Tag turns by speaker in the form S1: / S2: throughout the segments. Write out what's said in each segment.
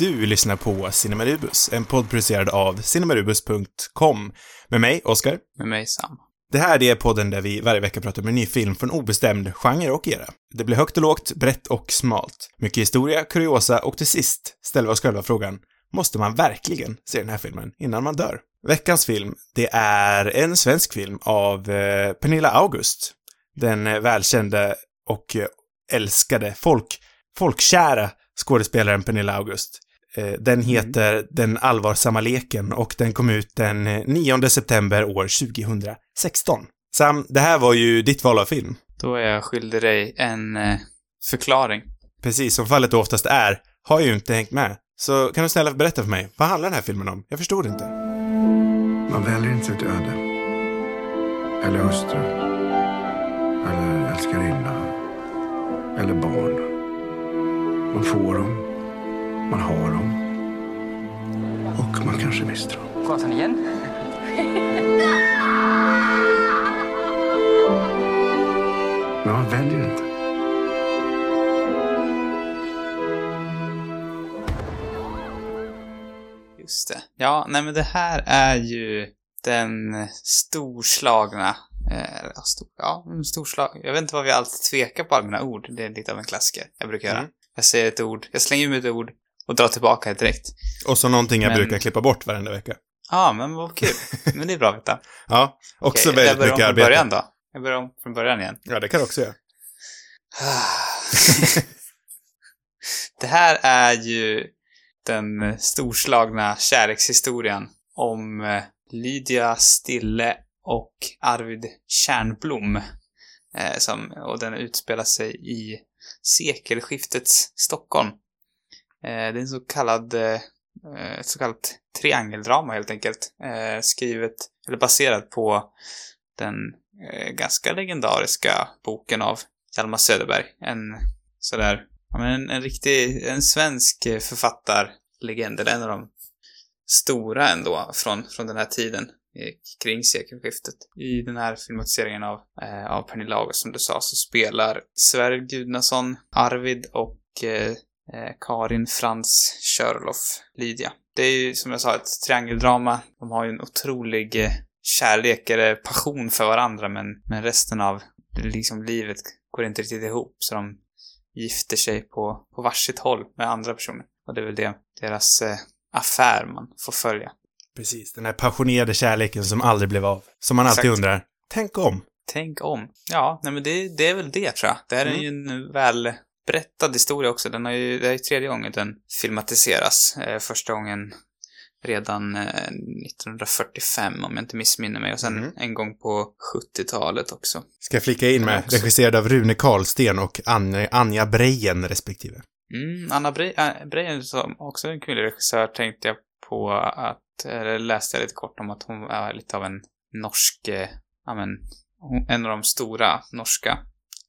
S1: Du lyssnar på Cinemarubus, en podd producerad av cinemarubus.com. Med mig, Oskar.
S2: Med mig, Sam.
S1: Det här är podden där vi varje vecka pratar om en ny film från obestämd genre och era. Det blir högt och lågt, brett och smalt. Mycket historia, kuriosa och till sist ställer vi oss själva frågan, måste man verkligen se den här filmen innan man dör? Veckans film, det är en svensk film av eh, Pernilla August. Den eh, välkände och eh, älskade, folk, folkkära skådespelaren Pernilla August. Eh, Den heter Den allvarsamma leken och den kom ut den eh, 9 september år 2016. Sam, det här var ju ditt val av film.
S2: Då är jag skyldig dig en eh, förklaring.
S1: Precis som fallet då oftast är, har ju inte hängt med. Så kan du snälla berätta för mig, vad handlar den här filmen om? Jag förstod inte.
S3: Man väljer inte sitt öde. Eller hustru. Eller älskarinna. Eller barn. Man får dem. Man har dem. Och man kanske mister dem.
S4: Gasen igen?
S3: Men man väljer inte.
S2: Just det. Ja, nej men det här är ju den storslagna, eh, stor, ja, storslag. Jag vet inte vad vi alltid tvekar på allmänna ord. Det är lite av en klassiker jag brukar göra.
S1: Mm.
S2: Jag säger ett ord, jag slänger mig ett ord och drar tillbaka det direkt.
S1: Och så någonting jag
S2: Men-
S1: brukar klippa bort varenda vecka.
S2: Ja, men vad kul. men det är bra att veta.
S1: Ja, också
S2: jag
S1: väldigt
S2: börjar
S1: mycket
S2: om från
S1: arbete.
S2: början då. Jag börjar om från början igen.
S1: Ja, det kan du också göra.
S2: det här är ju den storslagna kärlekshistorien om eh, Lydia Stille och Arvid Kärnblom. Eh, som, och den utspelar sig i sekelskiftets Stockholm. Eh, det är en så kallad, eh, ett så kallat triangeldrama helt enkelt. Eh, skrivet, eller baserat på den ganska legendariska boken av Hjalmar Söderberg. En sådär, ja men en, en riktig, en svensk författarlegend. författarlegend, eller en av de stora ändå från, från den här tiden kring sekelskiftet. I den här filmatiseringen av, eh, av Pernilla August som du sa så spelar Sverre Gudnason, Arvid och eh, Karin Frans Körloff Lydia. Det är ju som jag sa ett triangeldrama. De har ju en otrolig eh, kärlek eller passion för varandra men, men resten av liksom livet går inte riktigt ihop så de gifter sig på, på varsitt håll med andra personer. Och det är väl det, deras eh, affär man får följa.
S1: Precis, den här passionerade kärleken som aldrig blev av. Som man alltid
S2: Exakt.
S1: undrar, tänk om.
S2: Tänk om. Ja, nej men det, det är väl det tror jag. Det här är
S1: Mm.
S2: ju en välberättad historia också. Den har ju, det är ju tredje gången den filmatiseras. Eh, första gången redan eh, 1945 om jag inte missminner mig och sen
S1: Mm.
S2: en gång på 70-talet också.
S1: Ska jag flika in med, regisserad av Rune Karlsten och Anja, Anja Brejen respektive.
S2: Mm, Anna Bre- äh, Brejen som också är en kvinnlig regissör tänkte jag på att, eller läste jag lite kort om att hon är lite av en norsk, eh, ja men, en av de stora norska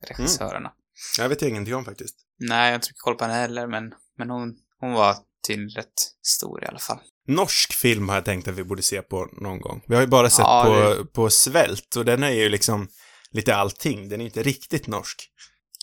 S2: regissörerna.
S1: Jag vet ingenting om faktiskt.
S2: Nej, jag har inte så mycket koll på henne heller, men, men hon, hon var tydligen rätt stor i alla fall.
S1: Norsk film har jag tänkt att vi borde se på någon gång. Vi har ju bara sett
S2: Ja,
S1: på,
S2: det-
S1: på Svält och den är ju liksom lite allting. Den är inte riktigt norsk.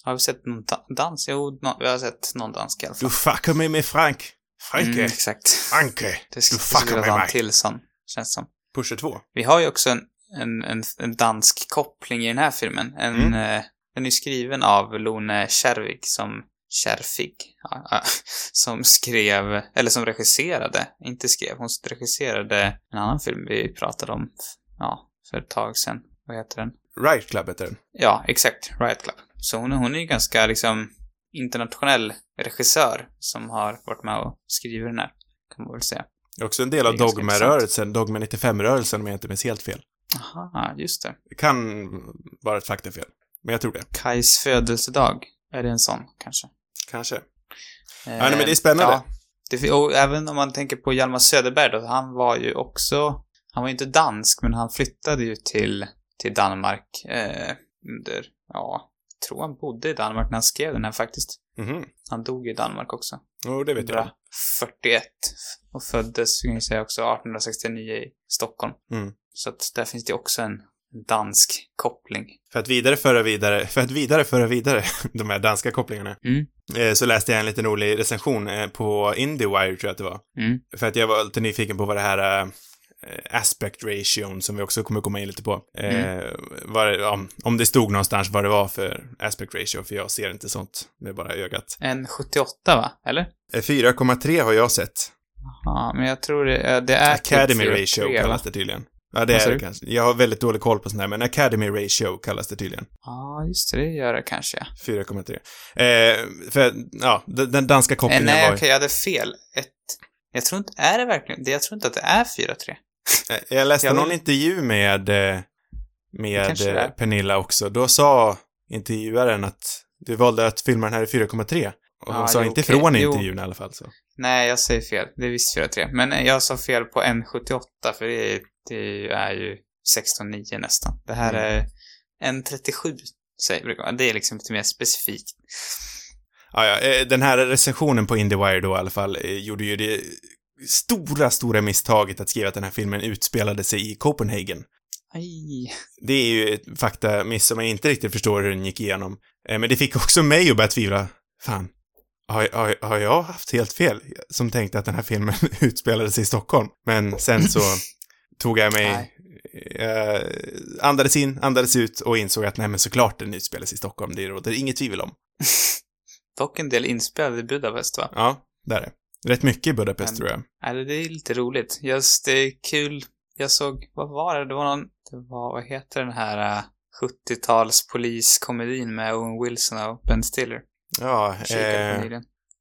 S2: Har vi sett någon da- dans? Jo, no, vi har sett någon dansk i alla fall.
S1: Du fuckar mig med Frank. Franke.
S2: Mm, exakt.
S1: Franke. Du
S2: skulle
S1: fuckar med mig.
S2: till sån, känns som.
S1: Pusher 2.
S2: Vi har ju också en, en, en, en dansk koppling i den här filmen. En,
S1: Mm.
S2: eh, den är skriven av Lone Kärvig som Kärfig, ja, som skrev, eller som regisserade, inte skrev, hon regisserade en annan film vi pratade om, ja, för ett tag sedan. Vad heter den?
S1: Right Club heter den.
S2: Ja, exakt. Riot Club. Så hon, hon är ju ganska liksom internationell regissör som har varit med och skrivit den här, kan man väl säga.
S1: Det är också en del av Dogma-rörelsen, Dogma 95-rörelsen om jag inte minns helt fel.
S2: Aha, just det.
S1: Det kan vara ett faktafel, men jag tror det.
S2: Kajs födelsedag. Är det en sån, kanske?
S1: Kanske.
S2: Eh,
S1: nej, men det är spännande.
S2: Ja, det, och även om man tänker på Hjalmar Söderberg då, han var ju också, han var ju inte dansk, men han flyttade ju till, till Danmark eh, under, ja, jag tror han bodde i Danmark när han skrev den här faktiskt.
S1: Mhm.
S2: Han dog i Danmark också.
S1: Jo, det vet jag.
S2: 41. Och föddes, kan jag säga också, 1869 i Stockholm.
S1: Mm.
S2: Så att där finns det också en dansk koppling.
S1: För att vidare föra vidare, för att vidare föra vidare de här danska kopplingarna,
S2: Mm.
S1: eh, så läste jag en liten rolig recension eh, på IndieWire, tror jag att det var.
S2: Mm.
S1: För att jag var lite nyfiken på vad det här eh, aspect ration, som vi också kommer komma in lite på, eh, vad det, om, om det stod någonstans vad det var för aspect ratio, för jag ser inte sånt med bara ögat.
S2: En 78 va? Eller?
S1: Eh, 4,3 har jag sett.
S2: Ja, men jag tror det, eh, det är...
S1: Academy
S2: typ
S1: ratio
S2: 4,3, va?
S1: kallas det tydligen. Ja, det är det kanske. Jag har väldigt dålig koll på sånt här, men Academy ratio kallas det tydligen.
S2: Ja, just det. Det gör det kanske.
S1: 4,3. Eh, för, ja, den, danska
S2: Eh,
S1: kopplingen
S2: nej,
S1: var
S2: okej, jag hade fel. Ett... Jag tror inte... Är det verkligen... Jag tror inte att det är 4-3.
S1: Eh, Jag läste
S2: Jag
S1: någon intervju med, eh, med eh. Pernilla också. Då sa intervjuaren att du valde att filma den här i 4,3. Och hon
S2: Ja,
S1: sa
S2: jo,
S1: inte
S2: okej.
S1: från i
S2: Jo.
S1: intervjun i alla fall. Så.
S2: Nej, jag säger fel. Det är visst 4-3. Men eh, jag sa fel på 1,78 för det är, det är ju 16,9 nästan. Det här
S1: Mm.
S2: är 1,37 säger. Det är liksom lite mer specifikt.
S1: Ja, ja, eh, den här recensionen på IndieWire då i alla fall eh, gjorde ju det stora, stora misstaget att skriva att den här filmen utspelade sig i Copenhagen.
S2: Aj.
S1: Det är ju ett faktamiss som jag inte riktigt förstår hur den gick igenom. Men det fick också mig att börja tvivla. Fan, har, har, har jag haft helt fel? Som tänkte att den här filmen utspelade sig i Stockholm. Men sen så tog jag mig, eh, andades in, andades ut och insåg att nej men såklart den utspelar sig i Stockholm. Det råder inget tvivel om.
S2: Dock en del inspelade i Budapest va?
S1: Ja, där är det. Rätt mycket i Budapest
S2: Men-
S1: tror jag.
S2: Nej, det är lite roligt. Just det är kul. Jag såg, vad var det? Det var någon, det var, vad heter den här uh, 70-tals poliskomedin med Owen Wilson och Ben Stiller?
S1: Ja, eh.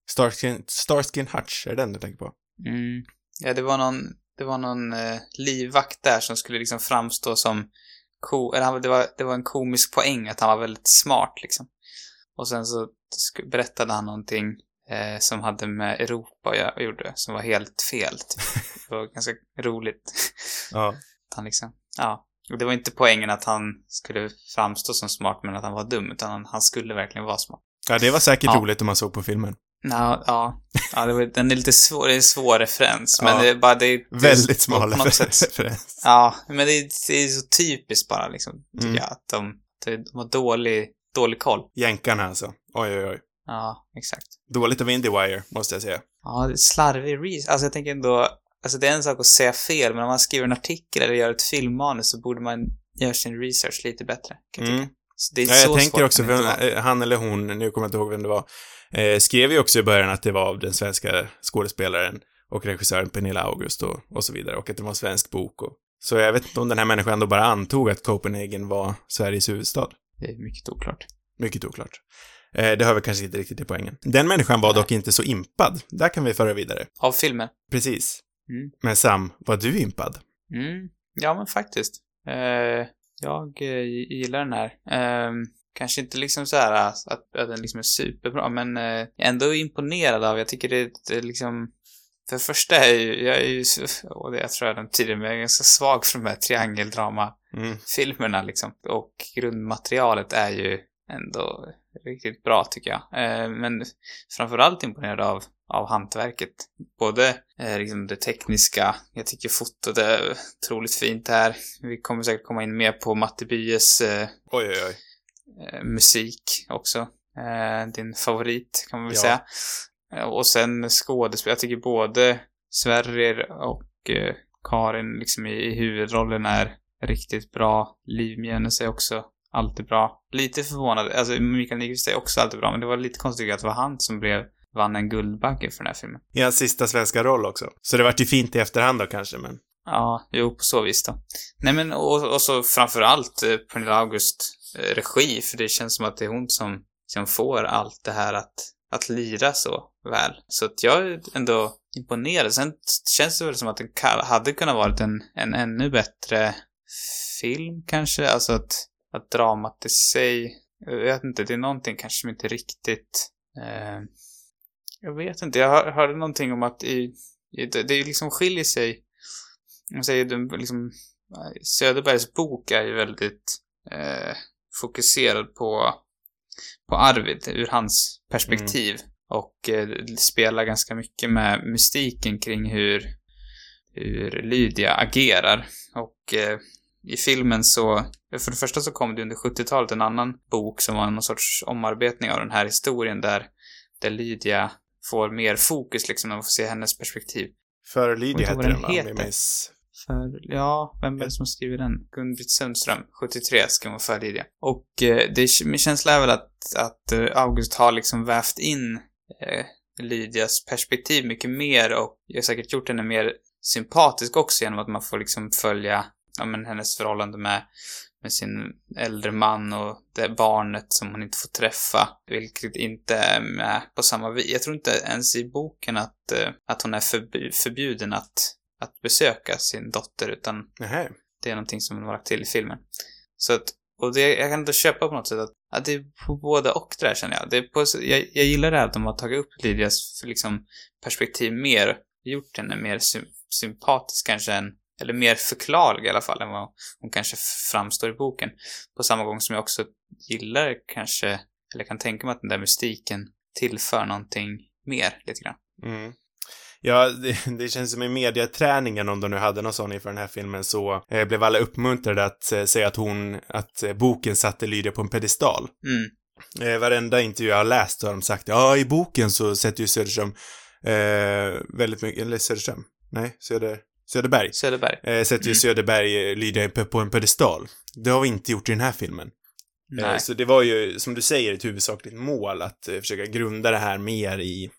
S1: Starskin, Starskin Hutch, är det den du tänker på?
S2: Mm. Ja, det var någon, det var någon eh, livvakt där som skulle liksom framstå som ko, eller han, det, var, det var en komisk poäng att han var väldigt smart liksom. Och sen så berättade han någonting eh, som hade med Europa jag, jag gjorde, som var helt fel. Typ. Det var ganska roligt.
S1: Ja.
S2: Att han liksom, ja. Och det var inte poängen att han skulle framstå som smart men att han var dum, utan han, han skulle verkligen vara smart.
S1: Ja, det var säkert
S2: Ja.
S1: roligt om man såg på filmen.
S2: Ja, ja. ja det var, den är lite svår, det är en svår referens,
S1: Ja.
S2: men det är bara, det, är-
S1: Väldigt smal referens.
S2: Ja, men det är, det är så typiskt bara liksom,
S1: Mm.
S2: jag, att de, de har dålig, dålig koll.
S1: Jänkarna alltså. Oj, oj, oj.
S2: Ja, exakt.
S1: Dåligt av IndieWire, måste jag säga.
S2: Ja, slarvig research. Alltså jag tänker ändå, alltså det är en sak att säga fel, men om man skriver en artikel eller gör ett filmmanus så borde man göra sin research lite bättre. Kan jag,
S1: Mm.
S2: tycka. Det är
S1: Ja, jag tänker också, för eh, han eller hon, nu kommer jag inte ihåg vem det var, eh, skrev ju också i början att det var av den svenska skådespelaren och regissören Pernilla August och, och så vidare, och att det var en svensk bok och... Så jag vet inte om den här människan då bara antog att Copenhagen var Sveriges huvudstad.
S2: Det är mycket oklart.
S1: Mycket oklart. Eh, det hör väl kanske inte riktigt till poängen. Den människan var
S2: Nej.
S1: dock inte så impad. Där kan vi föra vidare.
S2: Av filmen?
S1: Precis.
S2: Mm.
S1: Men Sam, var du impad?
S2: Mm. Ja, men faktiskt. Eh, jag eh, gillar den här. Eh, kanske inte liksom så här att, att den liksom är superbra, men eh, ändå imponerad av. Jag tycker det, det är liksom... För det första är jag ju, jag är ju, och det jag tror jag den tidigare, men jag är ganska svag för de här triangeldrama-filmerna
S1: Mm.
S2: liksom. Och grundmaterialet är ju ändå riktigt bra tycker jag. Eh, men framförallt imponerad av, av hantverket. Både eh, liksom det tekniska, jag tycker fotot är otroligt fint här. Vi kommer säkert komma in mer på Matte Byes eh,
S1: Oj, oj, oj.
S2: musik också. Din favorit kan man väl
S1: Ja.
S2: säga. Och sen skådespel. Jag tycker både Sverrir och Karin liksom i, i huvudrollen är riktigt bra. Liv är också alltid bra. Lite förvånad, alltså Mikael Nyqvist är också alltid bra, men det var lite konstigt att det var han som blev, vann en Guldbagge för den här filmen.
S1: I hans sista svenska roll också. Så det vart ju fint i efterhand då kanske, men...
S2: Ja, jo, på så vis då. Nej men, och, och så framförallt eh, Pernilla August eh, regi, för det känns som att det är hon som, som får allt det här att, att lira så väl. Så att jag är ändå imponerad. Sen känns det väl som att ka- hade kunnat varit en, en ännu bättre film kanske, alltså att, att dramat i sig, jag vet inte, det är någonting kanske som inte riktigt, eh, jag vet inte, jag hör- hörde någonting om att i, i det, det liksom skiljer sig man säger den liksom, Söderbergs bok är ju väldigt eh, fokuserad på, på Arvid ur hans perspektiv. Och eh, spelar ganska mycket med mystiken kring hur, hur Lydia agerar. Och eh, i filmen så, för det första så kom det under 70-talet en annan bok som var någon sorts omarbetning av den här historien där, där Lydia får mer fokus liksom, man får se hennes perspektiv.
S1: För Lydia
S2: vad
S1: den va?
S2: Heter.
S1: minns.
S2: För, ja, vem är det som skriver den? Gun-Britt Sundström, 73, ska hon för Lydia. Och eh, det, min känsla är väl att, att eh, August har liksom vävt in eh, Lydias perspektiv mycket mer och jag har säkert gjort henne mer sympatisk också genom att man får liksom följa ja, men hennes förhållande med, med sin äldre man och det barnet som hon inte får träffa, vilket inte är med på samma vis. Jag tror inte ens i boken att, eh, att hon är förbjuden att, att besöka sin dotter, utan
S1: Nähä.
S2: det är någonting som de har lagt till i filmen. Så att, och det, jag kan inte köpa på något sätt att, att det är på båda och det där känner jag. Det är på, jag, jag gillar det här att de har tagit upp Lydias liksom, perspektiv mer, gjort henne mer sy, sympatisk kanske än, eller mer förklarlig i alla fall än vad hon kanske framstår i boken. På samma gång som jag också gillar kanske, eller kan tänka mig att den där mystiken tillför någonting mer lite grann.
S1: Mm. Ja, det, det känns som i mediaträningen, om de nu hade någon sån inför den här filmen, så eh, blev alla uppmuntrade att eh, säga att hon, att eh, boken satte Lydia på en pedestal.
S2: Mm.
S1: Eh, varenda intervju jag har läst har de sagt ja, i boken så sätter ju Söderström eh, väldigt mycket, eller Söderström? Nej, Söder, Söderberg.
S2: Söderberg.
S1: Eh, sätter ju
S2: Mm.
S1: Söderberg eh, Lydia på- en pedestal. Det har vi inte gjort i den här filmen. Eh,
S2: Nej.
S1: Så det var ju, som du säger, ett huvudsakligt mål att eh, försöka grunda det här mer i,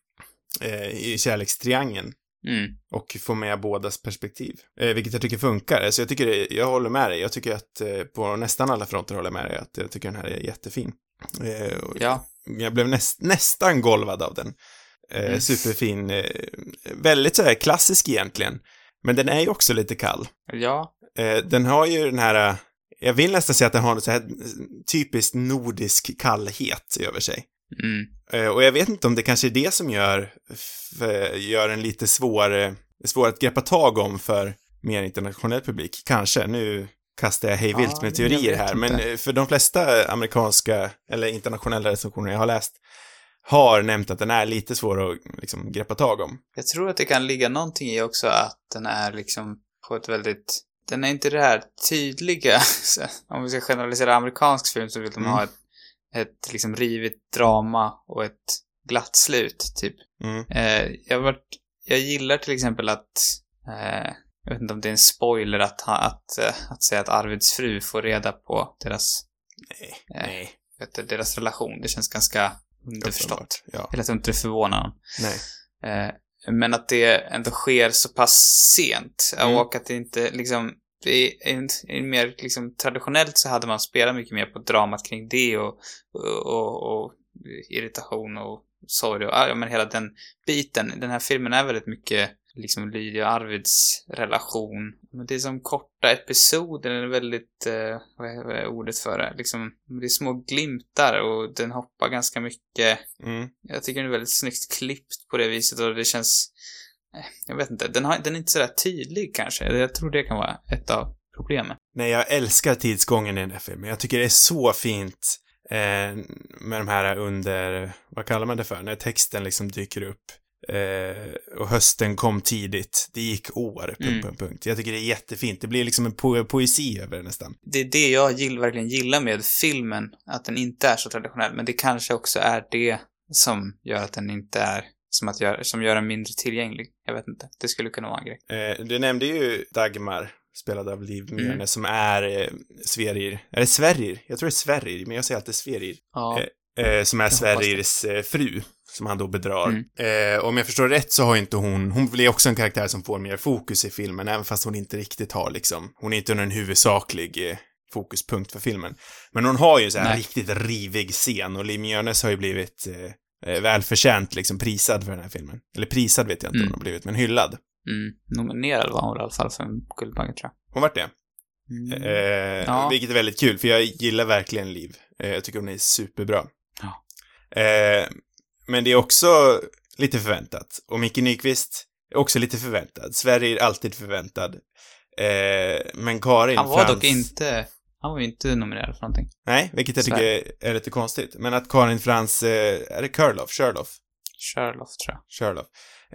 S1: i kärlekstriangeln
S2: Mm.
S1: och få med bådas perspektiv. Vilket jag tycker funkar. Alltså jag tycker det, jag håller med dig. Jag tycker att på nästan alla fronter håller jag med dig att jag tycker den här är jättefin.
S2: Ja.
S1: Jag blev näst, nästan golvad av den.
S2: Mm.
S1: Superfin. Väldigt så här klassisk egentligen. Men den är ju också lite kall.
S2: Ja.
S1: Eh, den har ju den här, eh, jag vill nästan säga att den har en så här typiskt nordisk kallhet över sig.
S2: Mm.
S1: Eh, och jag vet inte om det kanske är det som gör, gör den lite svår, svår att greppa tag om för mer internationell publik. Kanske, nu kastar jag hej vilt
S2: Ja,
S1: med teorier här, men för de flesta amerikanska eller internationella recensioner jag har läst har nämnt att den är lite svår att liksom, greppa tag om.
S2: Jag tror att det kan ligga någonting i också att den är liksom på ett väldigt... Den är inte det här tydliga, om vi ska generalisera amerikansk film så vill de
S1: Mm.
S2: ha ett, ett liksom rivigt drama och ett glatt slut, typ.
S1: Mm.
S2: Eh, jag, varit, jag gillar till exempel att, eh, jag vet inte om det är en spoiler att, ha, att, eh, att säga att Arvids fru får reda på deras,
S1: Nej,
S2: Eh,
S1: nej.
S2: vet deras relation. Det känns ganska underförstått.
S1: Ja,
S2: Eller att inte det förvånar någon.
S1: nej.
S2: Eh, men att det ändå sker så pass sent.
S1: Mm.
S2: Och att det inte liksom... Är en, en mer liksom traditionellt så hade man spelat mycket mer på dramat kring det och, och, och, och irritation och sorg och ja, men hela den biten. Den här filmen är väldigt mycket liksom Lydia och Arvids relation. Men det är som korta episoder, den är väldigt, eh, vad, är, ordet för det? Liksom, det är små glimtar och den hoppar ganska mycket
S1: Mm.
S2: jag tycker den är väldigt snyggt klippt på det viset och det känns... eh, Jag vet inte, den, har, den är inte sådär tydlig kanske. Jag tror det kan vara ett av problemen.
S1: Nej, jag älskar tidsgången i den här filmen. Jag tycker det är så fint eh, med de här under, vad kallar man det för, när texten liksom dyker upp. Eh, och hösten kom tidigt. Det gick år, punkt,
S2: Mm.
S1: punkt, punkt. Jag tycker det är jättefint. Det blir liksom en po poesi över det nästan.
S2: Det är det jag gill, verkligen gillar med filmen, att den inte är så traditionell. Men det kanske också är det som gör att den inte är, som, att gör, som gör den mindre tillgänglig. Jag vet inte. Det skulle kunna vara en grej.
S1: Eh, du nämnde ju Dagmar, spelad av Liv Mjörne,
S2: Mm.
S1: som är eh, Sverrir. Är det Sverrir? Jag tror det är Sverrir, men jag säger alltid Sverrir.
S2: Ja.
S1: Eh, som är Sverirs eh, fru, som han då bedrar.
S2: Mm.
S1: Eh, om jag förstår rätt så har inte hon, hon blir också en karaktär som får mer fokus i filmen, även fast hon inte riktigt har liksom, hon är inte en huvudsaklig eh, fokuspunkt för filmen. Men hon har ju så här
S2: Nej.
S1: riktigt rivig scen och Liv Mjörnes har ju blivit eh, eh, välförtjänt liksom prisad för den här filmen. Eller prisad vet jag inte om
S2: Mm.
S1: hon har blivit, men hyllad.
S2: Mm. Nominerad var hon i alla fall för en Guldbagge, tror
S1: Hon vart det.
S2: jag. Mm.
S1: Eh,
S2: Ja.
S1: Vilket är väldigt kul, för jag gillar verkligen Liv. Eh, jag tycker hon är superbra. Eh, men det är också lite förväntat. Och Micke Nyqvist är också lite förväntad. Sverige är alltid förväntad. Eh, men Karin
S2: Han var
S1: Frans...
S2: dock inte, han var ju inte nominerad för någonting.
S1: Nej, vilket jag tycker
S2: Sverige.
S1: är, är lite konstigt. Men att Karin Frans, eh, är det Kurloff? Sherloff?
S2: Sherlock, tror jag.
S1: Sherloff.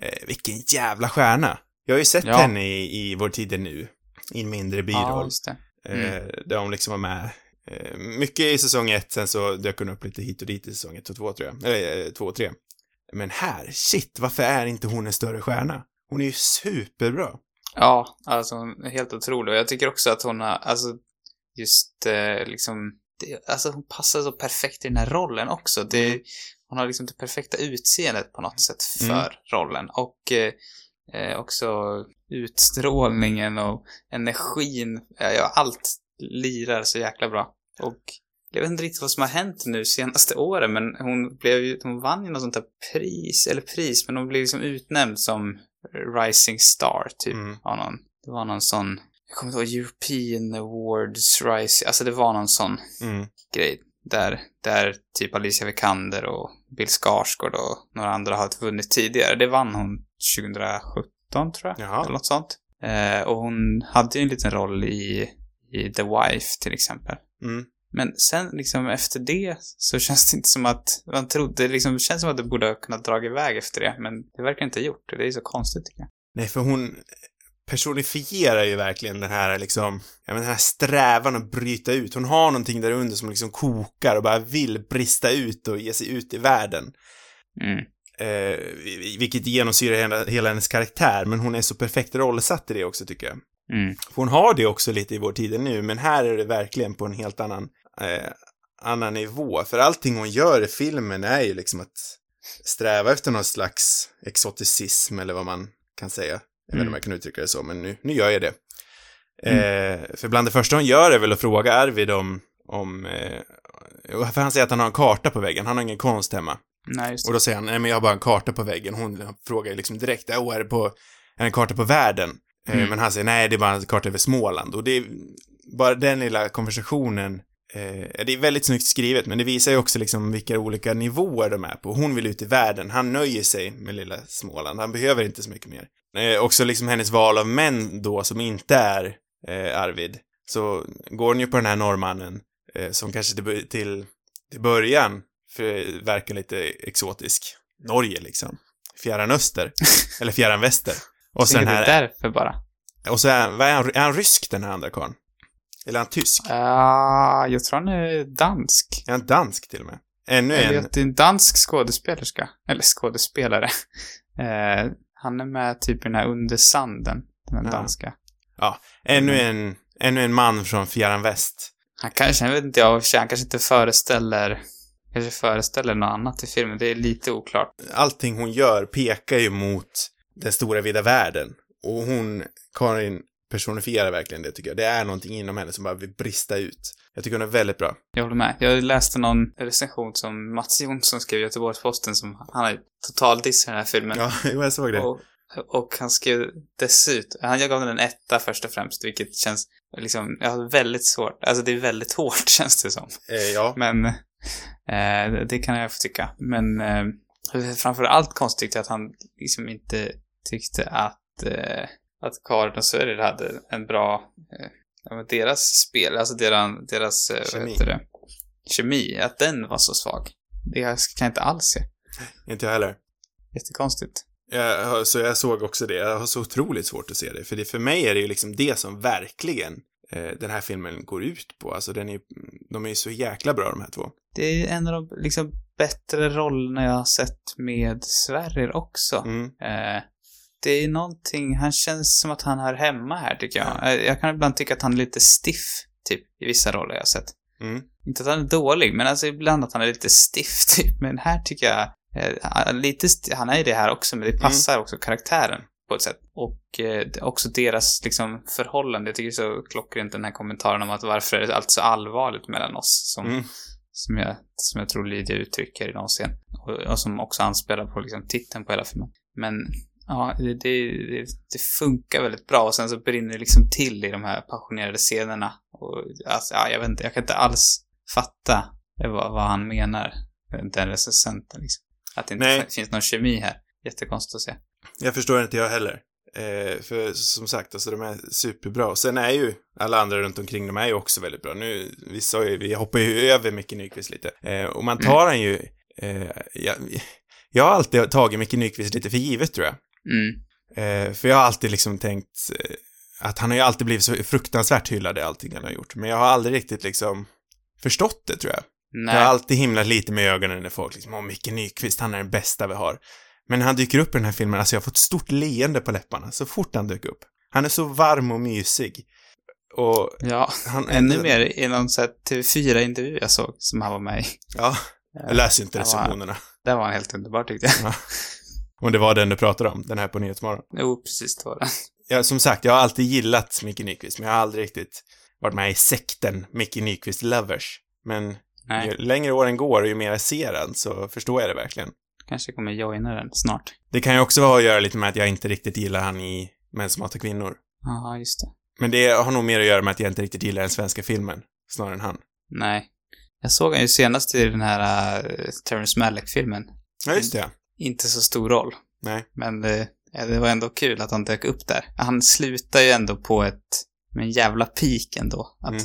S1: Eh, vilken jävla stjärna! Jag har ju sett
S2: Ja.
S1: henne i, i Vår tid är nu. I en mindre biroll.
S2: Ja, just det.
S1: Eh, Där hon liksom var med eh, mycket i säsong ett, sen så dök hon upp lite hit och dit i säsong ett och två tror jag. Eller eh, två och tre. Men här, shit, varför är inte hon en större stjärna? Hon är ju superbra.
S2: Ja, alltså hon är helt otrolig. Och jag tycker också att hon har, alltså just eh, liksom, det, alltså hon passar så perfekt i den här rollen också. Det,
S1: Mm.
S2: Hon har liksom det perfekta utseendet på något sätt för
S1: Mm.
S2: rollen. Och eh, eh, också utstrålningen och energin. Ja, allt lirar så jäkla bra. Och jag vet inte riktigt vad som har hänt nu senaste åren, men hon blev ju, hon vann ju något sånt där pris, eller pris, men hon blev liksom utnämnd som Rising Star, typ.
S1: Mm.
S2: Av någon, det var någon sån, jag kommer inte ihåg, European Awards Rising, alltså det var någon sån
S1: Mm.
S2: grej. Där, där typ Alicia Vikander och Bill Skarsgård och några andra har vunnit tidigare. Det vann hon 2017 tror jag.
S1: Jaha.
S2: Eller något sånt. Eh, och hon hade ju en liten roll i, i The Wife till exempel.
S1: Mm.
S2: Men sen liksom efter det så känns det inte som att man trodde, det liksom känns som att det borde ha kunnat dra iväg efter det. Men det verkar inte ha gjort det. Det är så konstigt tycker jag.
S1: Nej, för hon personifierar ju verkligen den här liksom, ja men den här strävan att bryta ut. Hon har någonting där under som liksom kokar och bara vill brista ut och ge sig ut i världen.
S2: Mm.
S1: Eh, vilket genomsyrar hela, hela hennes karaktär, men hon är så perfekt rollsatt i det också tycker jag.
S2: Mm.
S1: För hon har det också lite i vår tid nu, men här är det verkligen på en helt annan, eh, annan nivå. För allting hon gör i filmen är ju liksom att sträva efter någon slags exoticism, eller vad man kan säga. Jag vet inte om
S2: Mm.
S1: jag kan uttrycka det så, men nu, nu gör jag det. Eh, för bland det första hon gör är väl att fråga Arvid om, om eh, för han säger att han har en karta på väggen, han har ingen konst hemma.
S2: Nej,
S1: Och då säger han, nej men jag har bara en karta på väggen. Hon frågar liksom direkt, åh är det på, är det en karta på världen? Eh,
S2: Mm.
S1: Men han säger, nej det är bara en karta över Småland. Och det är, bara den lilla konversationen, eh, det är väldigt snyggt skrivet, men det visar ju också liksom vilka olika nivåer de är på. Hon vill ut i världen, han nöjer sig med lilla Småland, han behöver inte så mycket mer. Eh, också liksom hennes val av män då, som inte är eh, Arvid. Så går hon ju på den här norrmannen, eh, som kanske till, till, till början verkar lite exotisk. Norge liksom. Fjärran öster. eller fjärran väster. Och sen
S2: Tänker det
S1: här,
S2: är därför bara.
S1: och så är han, vad är han, är han rysk den här andra karln? Eller är han tysk?
S2: Ah, jag tror han är dansk.
S1: Är han dansk till och med? Ännu
S2: Jag
S1: en,
S2: det är en dansk skådespelerska. Eller skådespelare. Eh, han är med typ i den här Under sanden. Den
S1: Ja.
S2: danska.
S1: ännu en, ännu en man från fjärran väst.
S2: Han kanske, jag vet inte jag, han kanske inte föreställer, kanske föreställer något annat i filmen. Det är lite oklart.
S1: Allting hon gör pekar ju mot den stora vida världen. Och hon, Karin, personifierar verkligen det tycker jag. Det är någonting inom henne som bara vill brista ut. Jag tycker hon är väldigt bra.
S2: Jag håller med. Jag läste någon recension som Mats Jonsson skrev i Göteborgs-Posten som han har total diss i den här filmen.
S1: Ja, jag såg det.
S2: Och, och han skrev dessutom, han jag gav den en etta först och främst, vilket känns liksom, jag har väldigt svårt, alltså det är väldigt hårt känns det som.
S1: Eh, ja.
S2: Men eh, det kan jag få tycka. Men eh, framför allt konstigt att han liksom inte tyckte att, eh, att Karin och Sverrir hade en bra, eh, deras spel, alltså deras, deras eh, vad
S1: Kemi.
S2: heter det? Kemi, att den var så svag. Det kan jag inte alls se.
S1: Inte jag heller.
S2: Jättekonstigt.
S1: Jag, så jag såg också det. Jag har så otroligt svårt att se det. För det, för mig är det ju liksom det som verkligen eh, den här filmen går ut på. Alltså den är, de är ju så jäkla bra de här två.
S2: Det är en av de liksom bättre rollerna jag har sett med Sverrir också.
S1: Mm.
S2: Eh, det är någonting, han känns som att han hör hemma här tycker jag. Eh, Jag kan ibland tycka att han är lite stiff, typ, i vissa roller jag har sett.
S1: Mm.
S2: Inte att han är dålig, men alltså ibland att han är lite stiff, typ. Men här tycker jag, eh, lite, han är ju det här också, men det passar också karaktären på ett sätt. Och eh, också deras liksom förhållande. Jag tycker så klockrent den här kommentaren om att varför är allt så allvarligt mellan oss? Som,
S1: Mm.
S2: som, jag, som jag tror Lydia uttrycker i någon scen. Och, och som också anspelar på liksom titeln på hela filmen. Men ja, det, det, det, funkar väldigt bra och sen så brinner det liksom till i de här passionerade scenerna. Och alltså, ja, jag vet inte, jag kan inte alls fatta vad, vad han menar, den recensenten liksom. Att det inte
S1: Nej.
S2: finns någon kemi här. Jättekonstigt att se.
S1: Jag förstår inte jag heller. Eh, för som sagt, alltså de är superbra. Sen är ju alla andra runt omkring de är ju också väldigt bra. Nu, vi sa ju, vi hoppar ju över Micke Nyqvist lite. Eh, och man tar han ju, eh, jag, jag har alltid tagit Micke Nyqvist lite för givet tror jag.
S2: Mm.
S1: Eh, för jag har alltid liksom tänkt, eh, att han har ju alltid blivit så fruktansvärt hyllad i allting han har gjort. Men jag har aldrig riktigt liksom förstått det, tror jag.
S2: Nej.
S1: Jag har alltid himlat lite med ögonen när folk liksom, åh, Micke Nyqvist, han är den bästa vi har. Men när han dyker upp i den här filmen, alltså jag har fått stort leende på läpparna så fort han dök upp. Han är så varm och mysig. Och
S2: Ja,
S1: han...
S2: ännu mer i någon sån här TV4-intervju jag såg som han var med i.
S1: Ja, jag läser inte
S2: Det var-
S1: recensionerna.
S2: Det var helt underbart tyckte jag.
S1: Om det var den du pratade om, den här på Nyhetsmorgon.
S2: Jo, precis det var det.
S1: Ja, som sagt, jag har alltid gillat Micke Nyqvist, men jag har aldrig riktigt varit med i sekten Micke Nyqvist Lovers. Men ju
S2: Nej,
S1: längre åren går och ju mer jag ser den så förstår jag det verkligen.
S2: kanske kommer joina den snart.
S1: Det kan ju också ha att göra lite med att jag inte riktigt gillar han i Män som hatar kvinnor.
S2: Ja, just det.
S1: Men det har nog mer att göra med att jag inte riktigt gillar den svenska filmen, snarare än han.
S2: Nej. Jag såg han ju senast i den här uh, Terrence Malick-filmen.
S1: Ja, just det.
S2: Inte så stor roll,
S1: Nej.
S2: men eh, ja, det var ändå kul att han dök upp där. Han slutar ju ändå på ett, med en jävla peak ändå. Att
S1: Mm.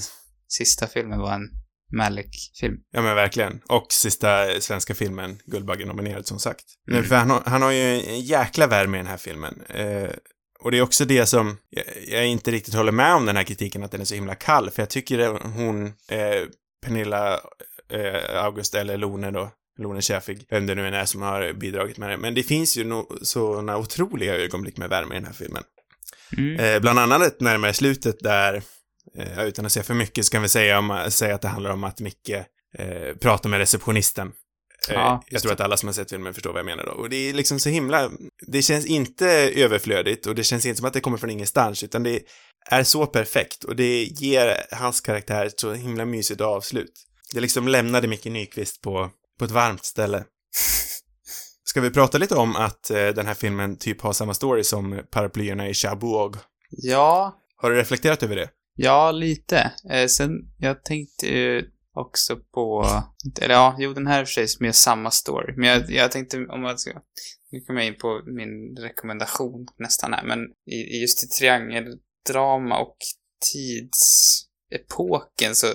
S2: sista filmen var en Malick-film.
S1: Ja, men verkligen. Och sista svenska filmen, Guldbaggen nominerad, som sagt.
S2: Mm.
S1: För han har, han har ju en jäkla värme i den här filmen. Eh, och det är också det som jag, jag inte riktigt håller med om den här kritiken, att den är så himla kall. För jag tycker det- hon, eh, Pernilla eh, August, eller Lone då, Lone Schäfig, vem det nu än är som har bidragit med det. Men det finns ju no, sådana otroliga ögonblick med värme i den här filmen.
S2: Mm.
S1: Eh, bland annat närmare slutet där, eh, utan att säga för mycket, så kan vi säga, om, säga att det handlar om att Micke eh, pratar med receptionisten. Eh,
S2: Ja,
S1: jag tror att alla som har sett filmen förstår vad jag menar då. Och det är liksom så himla, det känns inte överflödigt och det känns inte som att det kommer från ingenstans, utan det är så perfekt och det ger hans karaktär ett så himla mysigt avslut. Det liksom lämnade Micke Nyqvist på, på ett varmt ställe. Ska vi prata lite om att eh, den här filmen typ har samma story som Paraplyerna i Cherbourg?
S2: Ja,
S1: Har du reflekterat över det?
S2: Ja, lite. Eh, sen, jag tänkte ju också på, eller ja, jo den här är för sig mer samma story. Men jag, jag tänkte om man ska, nu kommer jag in på min rekommendation nästan här, men i, i just i triangeldrama och tidsepoken så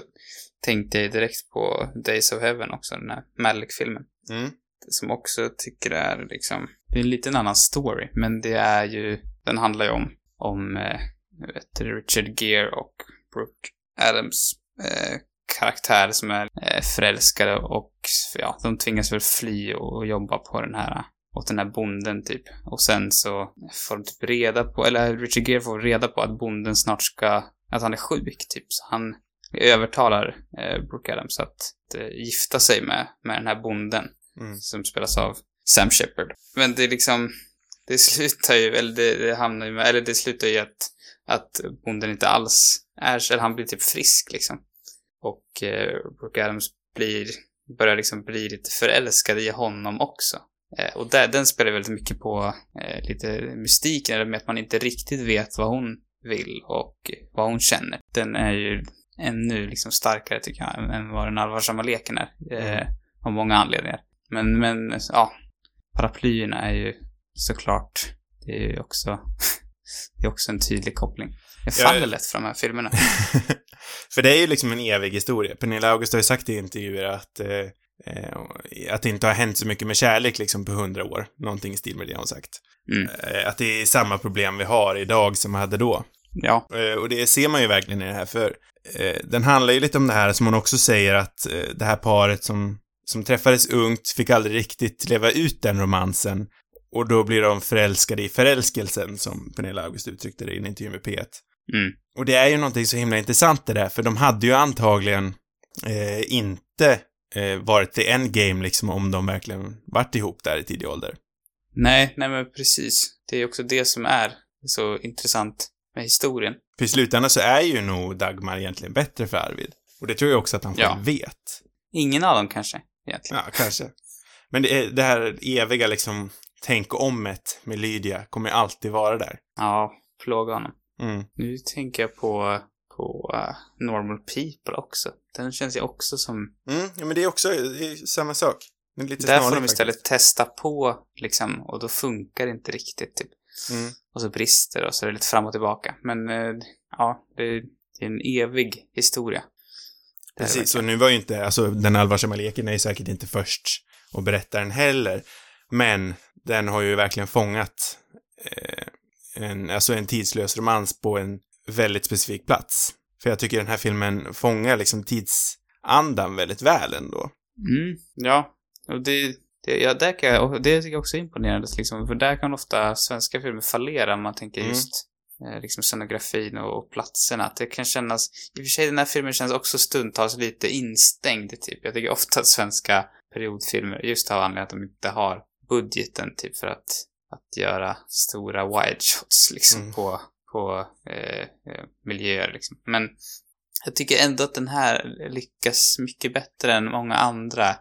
S2: tänkte jag direkt på Days of Heaven också, den här Malick-filmen.
S1: Mm.
S2: Som också tycker är liksom, det är en liten annan story, men det är ju, den handlar ju om, om eh, vet, Richard Gere och Brooke Adams eh, karaktär som är eh, förälskade och ja, de tvingas väl fly och, och jobba på den här åt den här bonden typ. Och sen så får de typ reda på, eller Richard Gere får reda på att bonden snart ska, att han är sjuk typ. Så han övertalar eh, Brooke Adams att eh, gifta sig med, med den här bonden
S1: Mm.
S2: som spelas av Sam Shepard. Men det är liksom, det slutar ju, eller det, det hamnar ju med, eller det slutar ju att, att bonden inte alls är, eller han blir typ frisk liksom. Och eh, Brooke Adams blir, börjar liksom bli lite förälskad i honom också. Eh, och där, den spelar väldigt mycket på eh, lite mystiken, eller med att man inte riktigt vet vad hon vill och vad hon känner. Den är ju ännu liksom starkare tycker jag, än- vad den allvarsamma leken är. Eh,
S1: Mm.
S2: av många anledningar. Men, men, ja. Paraplyerna är ju såklart, det är ju också, det är också en tydlig koppling. Jag
S1: Ja,
S2: faller lätt för de här filmerna.
S1: För det är ju liksom en evig historia. Pernilla August har ju sagt i intervjuer att, eh, eh, att det inte har hänt så mycket med kärlek liksom på hundra år. Någonting i stil med det hon sagt.
S2: Mm.
S1: Eh, att det är samma problem vi har idag som vi hade då.
S2: Ja.
S1: Eh, och det ser man ju verkligen i det här, för eh, den handlar ju lite om det här som hon också säger att eh, det här paret som, som träffades ungt fick aldrig riktigt leva ut den romansen. Och då blir de förälskade i förälskelsen, som Pernilla August uttryckte det i en intervju med P1.
S2: Mm.
S1: Och det är ju någonting så himla intressant det där, för de hade ju antagligen eh, inte eh, varit till endgame liksom om de verkligen varit ihop där i tidig ålder.
S2: Nej, nej men precis. Det är också det som är så intressant med historien.
S1: För i slutändan så är ju nog Dagmar egentligen bättre för Arvid. Och det tror jag också att han själv
S2: Ja.
S1: vet.
S2: Ingen av dem kanske, egentligen.
S1: Ja, kanske. Men det, det här eviga liksom tänk omet med Lydia kommer ju alltid vara där.
S2: Ja, plåga honom.
S1: Mm.
S2: Nu tänker jag på, på uh, Normal People också. Den känns ju också som...
S1: Mm, ja, men det är också det är samma sak. Det är lite
S2: Där får de istället testa på, liksom, och då funkar det inte riktigt, typ.
S1: Mm.
S2: Och så brister och så är det lite fram och tillbaka. Men, eh, ja, det, är en evig historia.
S1: Precis,
S2: verkligen.
S1: nu var ju inte, alltså den allvarsamma leken är ju säkert inte först och berättar den heller. Men den har ju verkligen fångat eh, en, alltså en tidslös romans på en väldigt specifik plats. För jag tycker den här filmen fångar liksom tidsandan väldigt väl ändå.
S2: Mm, ja. Och det, det, ja, där kan jag, det tycker jag också är imponerande, liksom, för där kan ofta svenska filmer fallera om man tänker
S1: Mm.
S2: just eh, liksom scenografin och, och platserna. Att det kan kännas, i och för sig den här filmen känns också stundtals lite instängd, typ. Jag tycker ofta att svenska periodfilmer, just av anledning att de inte har budgeten, typ, för att, att göra stora wide shots, liksom,
S1: Mm.
S2: på, på eh, eh, miljöer, liksom. Men jag tycker ändå att den här lyckas mycket bättre än många andra.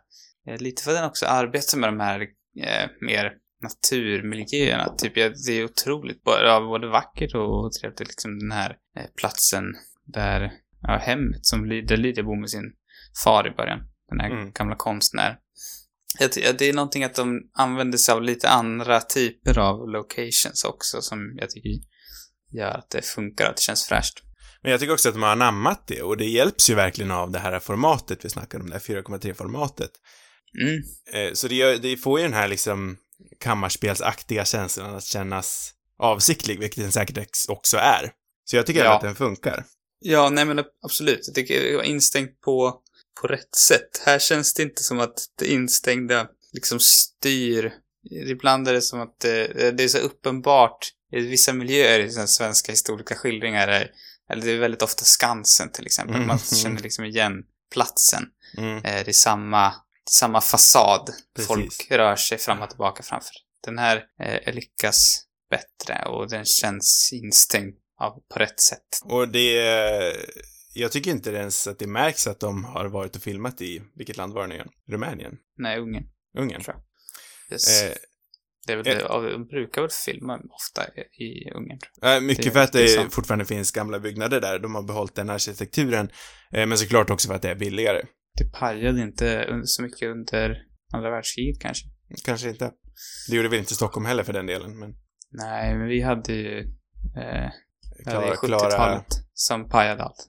S2: Eh, Lite för att den också arbetar med de här eh, mer naturmiljöerna. Typ, ja, det är otroligt både, ja, både vackert och trevligt. Liksom den här eh, platsen där, ja, hemmet som där Lydia bor med sin far i början. Den här
S1: Mm.
S2: gamla konstnär. Jag ty- ja, Det är någonting att de använder sig av lite andra typer av locations också som jag tycker gör att det funkar, att det känns fräscht.
S1: Men jag tycker också att de har anammat det och det hjälps ju verkligen av det här formatet vi snackade om, det här 4,3-formatet.
S2: Mm.
S1: Eh, Så det, det får ju den här liksom kammarspelsaktiga känslan att kännas avsiktlig, vilket den säkert också är. Så jag tycker
S2: Ja.
S1: att den funkar.
S2: Ja, nej men absolut. Jag tycker det var instängt på, på rätt sätt. Här känns det inte som att det instängda liksom styr. Ibland är det som att det, det är så uppenbart i vissa miljöer i svenska historiska skildringar. är- Eller det är väldigt ofta Skansen till exempel.
S1: Mm.
S2: Man känner liksom igen platsen.
S1: Mm.
S2: Eh, Det är samma, samma fasad.
S1: Precis.
S2: Folk rör sig fram och tillbaka framför. Den här eh, lyckas bättre och den känns instängd av, på rätt sätt.
S1: Och det... Jag tycker inte ens att det märks att de har varit och filmat i, vilket land var det nu igen? Rumänien?
S2: Nej, Ungern.
S1: Ungern?
S2: Tror Yes.
S1: Eh,
S2: det är väl och de brukar väl filma ofta i, Ungern, jag.
S1: Eh, mycket
S2: Det-
S1: för att
S2: det
S1: det, fortfarande finns gamla byggnader där. De har behållit den arkitekturen. Eh, men såklart också för att det är billigare.
S2: Det pajade inte så mycket under andra världskriget kanske.
S1: Kanske inte. Det gjorde väl inte Stockholm heller för den delen, men...
S2: Nej, men vi hade ju eh,
S1: Klara, Klara...
S2: 70-talet som pajade allt.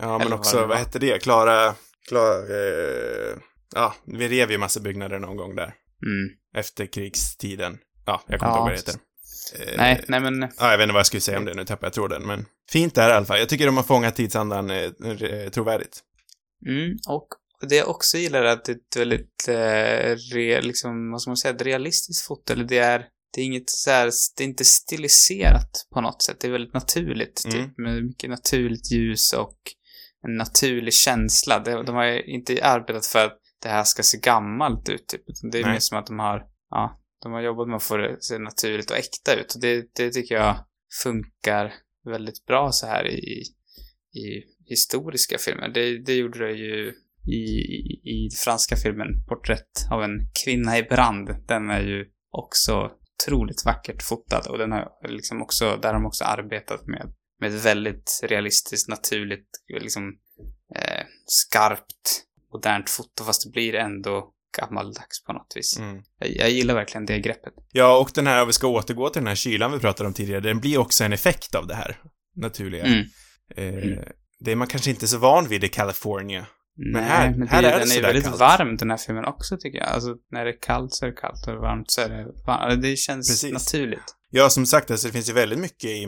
S1: Ja, men också, vad, hette det? Klara... Klara... Eh, ja, vi rev ju massa byggnader någon gång där.
S2: Mm.
S1: Efter krigstiden. Ja, jag kommer
S2: Ja,
S1: inte ihåg vad det heter. Eh,
S2: Nej, nej men
S1: Ja, jag vet inte vad jag skulle säga om det, nu tappade jag tråden, men fint där i alla fall. Jag tycker de har fångat tidsandan eh, eh, trovärdigt.
S2: Mm, och det jag också gillar är att det är ett väldigt, eh, re, liksom, vad ska man säga, ett realistiskt foto. Eller det är, det är inget så här, det är inte stiliserat på något sätt. Det är väldigt naturligt,
S1: Mm.
S2: typ, med mycket naturligt ljus och en naturlig känsla. De, de har inte arbetat för att det här ska se gammalt ut, typ. Det är
S1: Nej.
S2: mer som att de har, ja, de har jobbat med att få det att se naturligt och äkta ut. Och det, det tycker jag funkar väldigt bra så här i, i historiska filmer. Det, det gjorde det ju i, i, i franska filmen Porträtt av en kvinna i brand. Den är ju också otroligt vackert fotad och den har liksom också, där har de också arbetat med, med ett väldigt realistiskt, naturligt, liksom eh, skarpt, modernt foto fast det blir ändå gammaldags på något vis.
S1: Mm.
S2: Jag, jag gillar verkligen det greppet.
S1: Ja, och den här, om vi ska återgå till den här kylan vi pratade om tidigare, den blir också en effekt av det här naturliga.
S2: Mm.
S1: Eh,
S2: Mm.
S1: Det är man kanske inte så van vid i California.
S2: Men
S1: här-
S2: men
S1: här
S2: det,
S1: är det
S2: den är väldigt
S1: kallt.
S2: varm den här filmen också tycker jag. Alltså när det är kallt så är det kallt och varmt så är det varmt. Det känns
S1: Precis.
S2: naturligt.
S1: Ja, som sagt, alltså, det finns ju väldigt mycket, i,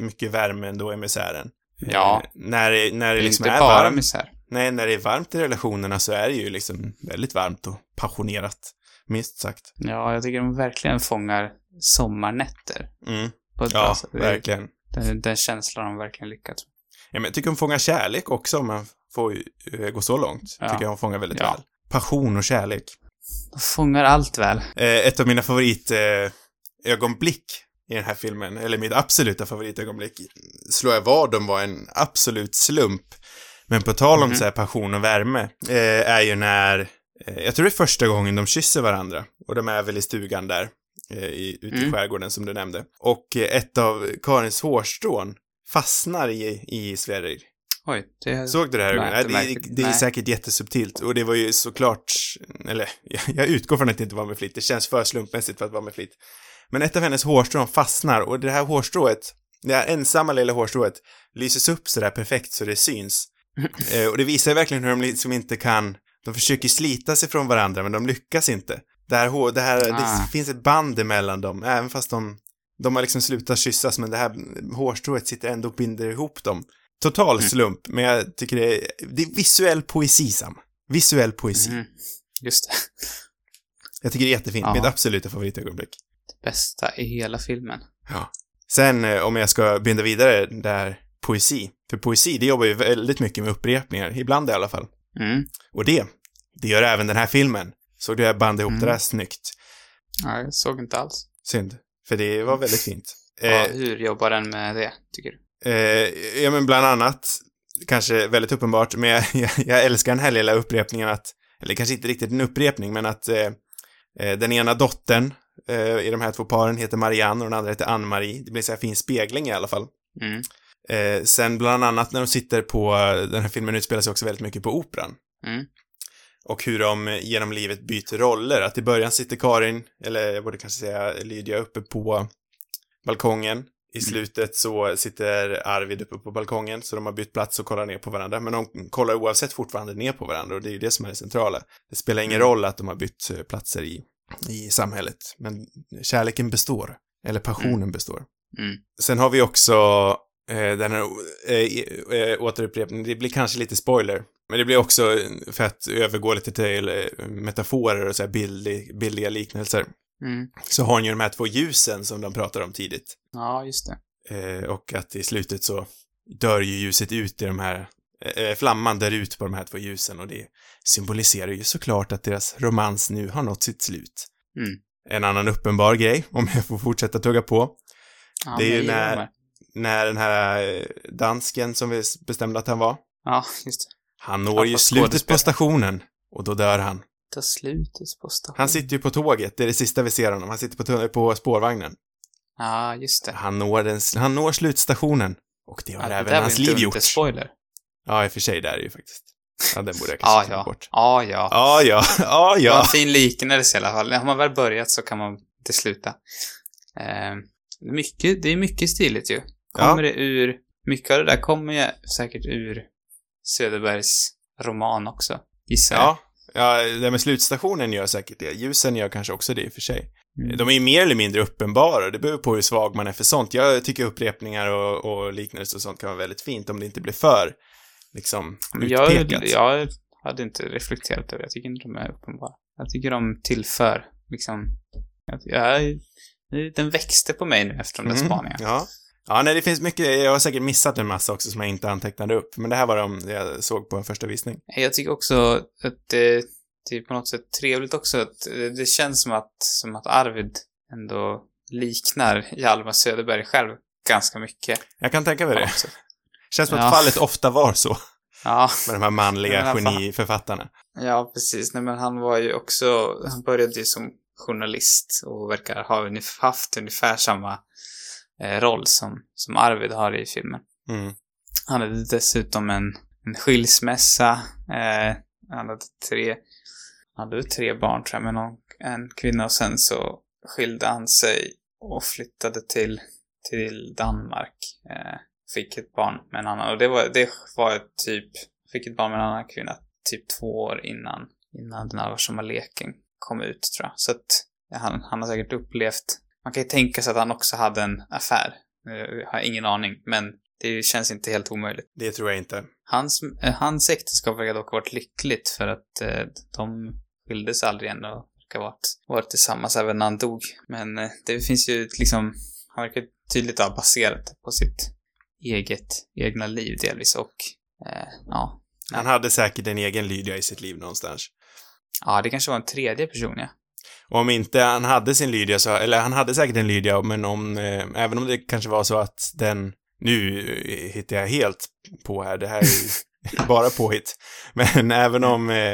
S1: mycket värme ändå i misären.
S2: Ja.
S1: Eh, när det, när det
S2: Det är
S1: liksom
S2: inte
S1: är
S2: bara
S1: varmt,
S2: misär.
S1: nej, när det är varmt i relationerna så är det ju liksom väldigt varmt och passionerat, minst sagt.
S2: Ja, jag tycker de verkligen fångar sommarnätter
S1: Mm.
S2: på ett bra
S1: Ja,
S2: sätt. Det-
S1: verkligen.
S2: Den, den känslan har de verkligen lyckats med.
S1: Ja, men jag tycker hon fångar kärlek också, om man får eh, gå så långt.
S2: Ja.
S1: Tycker jag hon fångar väldigt
S2: Ja.
S1: väl. Passion och kärlek.
S2: De fångar allt väl.
S1: Eh, ett av mina favoritögonblick eh, i den här filmen, eller mitt absoluta favoritögonblick, slår jag vad om var en absolut slump. Men på tal om
S2: Mhm.
S1: så här passion och värme, eh, är ju när, eh, jag tror det är första gången de kysser varandra. Och de är väl i stugan där, i, ute i
S2: Mm.
S1: skärgården som du nämnde. Och ett av Karins hårstrån fastnar i, i Sverrir.
S2: Oj, det...
S1: Såg du det här?
S2: Nej,
S1: det, det är
S2: Nej.
S1: säkert jättesubtilt och det var ju såklart, eller jag utgår från att det inte var med flit, det känns för slumpmässigt för att vara med flit. Men ett av hennes hårstrån fastnar och det här hårstrået, det här ensamma lilla hårstrået lyses upp sådär perfekt så det syns. eh, och det visar verkligen hur de liksom inte kan, de försöker slita sig från varandra men de lyckas inte. Det här, hår- det här,
S2: Ah.
S1: det finns ett band emellan dem, även fast de De har liksom slutat kyssas, men det här hårstrået sitter ändå och binder ihop dem. Total slump, men jag tycker det är, det är visuell poesi, Sam. Visuell poesi.
S2: Mm. Just det.
S1: Jag tycker det är jättefint.
S2: Ja.
S1: Mitt absoluta favoritögonblick.
S2: Bästa i hela filmen.
S1: Ja. Sen eh, om jag ska binda vidare där poesi. För poesi, det jobbar ju väldigt mycket med upprepningar, ibland i alla fall.
S2: Mm.
S1: Och det, det gör även den här filmen. Såg du jag band ihop det där snyggt?
S2: Ja, jag såg inte alls.
S1: Synd. För det var väldigt fint.
S2: Ja,
S1: Eh,
S2: hur jobbar den med det, tycker du?
S1: eh, ja men bland annat, kanske väldigt uppenbart, men jag, jag, jag älskar den här lilla upprepningen att, eller kanske inte riktigt en upprepning, men att eh, den ena dottern i de här två paren heter Marianne och den andra heter Ann-Marie. Det blir så här fin spegling i alla fall.
S2: Mm.
S1: Eh, sen bland annat när de sitter på, den här filmen utspelar sig också väldigt mycket på operan.
S2: Mm.
S1: Och hur de genom livet byter roller. Att i början sitter Karin, eller jag borde kanske säga Lydia, uppe på balkongen. I slutet så sitter Arvid uppe på balkongen, så de har bytt plats och kollar ner på varandra. Men de kollar oavsett fortfarande ner på varandra och det är ju det som är det centrala. Det spelar ingen roll att de har bytt eh, platser i, i samhället, men kärleken består. Eller passionen består.
S2: Mm.
S1: Sen har vi också eh, den här eh, eh, återupprepningen, det blir kanske lite spoiler, men det blir också, eh, för att övergå lite till eh, metaforer och så här bildig, billiga liknelser,
S2: Mm.
S1: så har hon ju de här två ljusen som de pratar om tidigt.
S2: Ja, just det.
S1: Eh, och att i slutet så dör ju ljuset ut i de här, eh, flamman dör ut på de här två ljusen och det symboliserar ju såklart att deras romans nu har nått sitt slut.
S2: Mm.
S1: En annan uppenbar grej, om jag får fortsätta tugga på,
S2: Ja,
S1: Det är ju när- när den här eh, dansken som vi bestämde att han var,
S2: Ja, just det.
S1: Han når ju slutet på stationen och då dör han.
S2: Ta slutet på stationen.
S1: Han sitter ju på tåget, det är det sista vi ser honom. Han sitter på, på spårvagnen.
S2: Ja, just det.
S1: Han når, den, han når slutstationen. Och det har
S2: Ja, det
S1: även
S2: var
S1: hans liv gjort.
S2: inte spoiler.
S1: Ja, i och för sig, det är det ju faktiskt. Ja, den borde jag
S2: Ja,
S1: kanske ta
S2: ja.
S1: bort.
S2: Ja, ja.
S1: Ja, ja, ja,
S2: Det var
S1: ja.
S2: en fin liknelse i alla fall. Har man väl börjat så kan man inte sluta. Eh, mycket, det är mycket stiligt ju. Kommer det ur, mycket av det där kommer ju säkert ur Söderbergs roman också, gissar jag.
S1: Ja, ja, det med slutstationen gör säkert det. Ljusen gör kanske också det i och för sig.
S2: Mm.
S1: De är ju mer eller mindre uppenbara, det beror på hur svag man är för sånt. Jag tycker upprepningar och, och liknelser och sånt kan vara väldigt fint om det inte blir för, liksom,
S2: Men jag,
S1: utpekat.
S2: jag hade inte reflekterat över det. Jag tycker inte de är uppenbara. Jag tycker de tillför, liksom... Jag, jag, den växte på mig nu efter de där
S1: Mm,
S2: spaningarna.
S1: Ja. Ja, nej, det finns mycket, jag har säkert missat en massa också som jag inte antecknade upp, men det här var de jag såg på en första visning.
S2: Jag tycker också att det, det är på något sätt trevligt också att det känns som att, som att Arvid ändå liknar Hjalmar Söderberg själv ganska mycket.
S1: Jag kan tänka mig det.
S2: sätt.
S1: Känns som
S2: Ja.
S1: att fallet ofta var så,
S2: Ja,
S1: med de här manliga geniförfattarna.
S2: ja, precis. Nej, men han var ju också, han började ju som journalist och verkar ha haft ungefär samma roll som, som Arvid har i filmen.
S1: Mm.
S2: Han hade dessutom en, en skilsmässa. Eh, han hade tre, han hade tre barn tror jag, med någon, en kvinna och sen så skilde han sig och flyttade till, till Danmark. Eh, fick ett barn med en annan. Och det var, det var typ, fick ett barn med en annan kvinna typ två år innan, innan den allvarsamma leken kom ut tror jag. Så att han, han har säkert upplevt, man kan ju tänka sig att han också hade en affär. Eh, Jag har ingen aning, men det känns inte helt omöjligt.
S1: Det tror jag inte.
S2: Hans, eh, hans äktenskap verkar dock ha varit lyckligt för att eh, de skildes aldrig än och verkar ha varit, varit tillsammans även när han dog. Men eh, det finns ju liksom, han verkar tydligt ha baserat det på sitt eget, egna liv delvis och eh, ja.
S1: Han hade säkert en egen Lydia i sitt liv någonstans.
S2: Ja, det kanske var en tredje person ja.
S1: Och om inte han hade sin Lydia så, eller han hade säkert en Lydia, men om, eh, även om det kanske var så att den, nu eh, hittar jag helt på här, det här är ju bara påhitt. Men även om eh,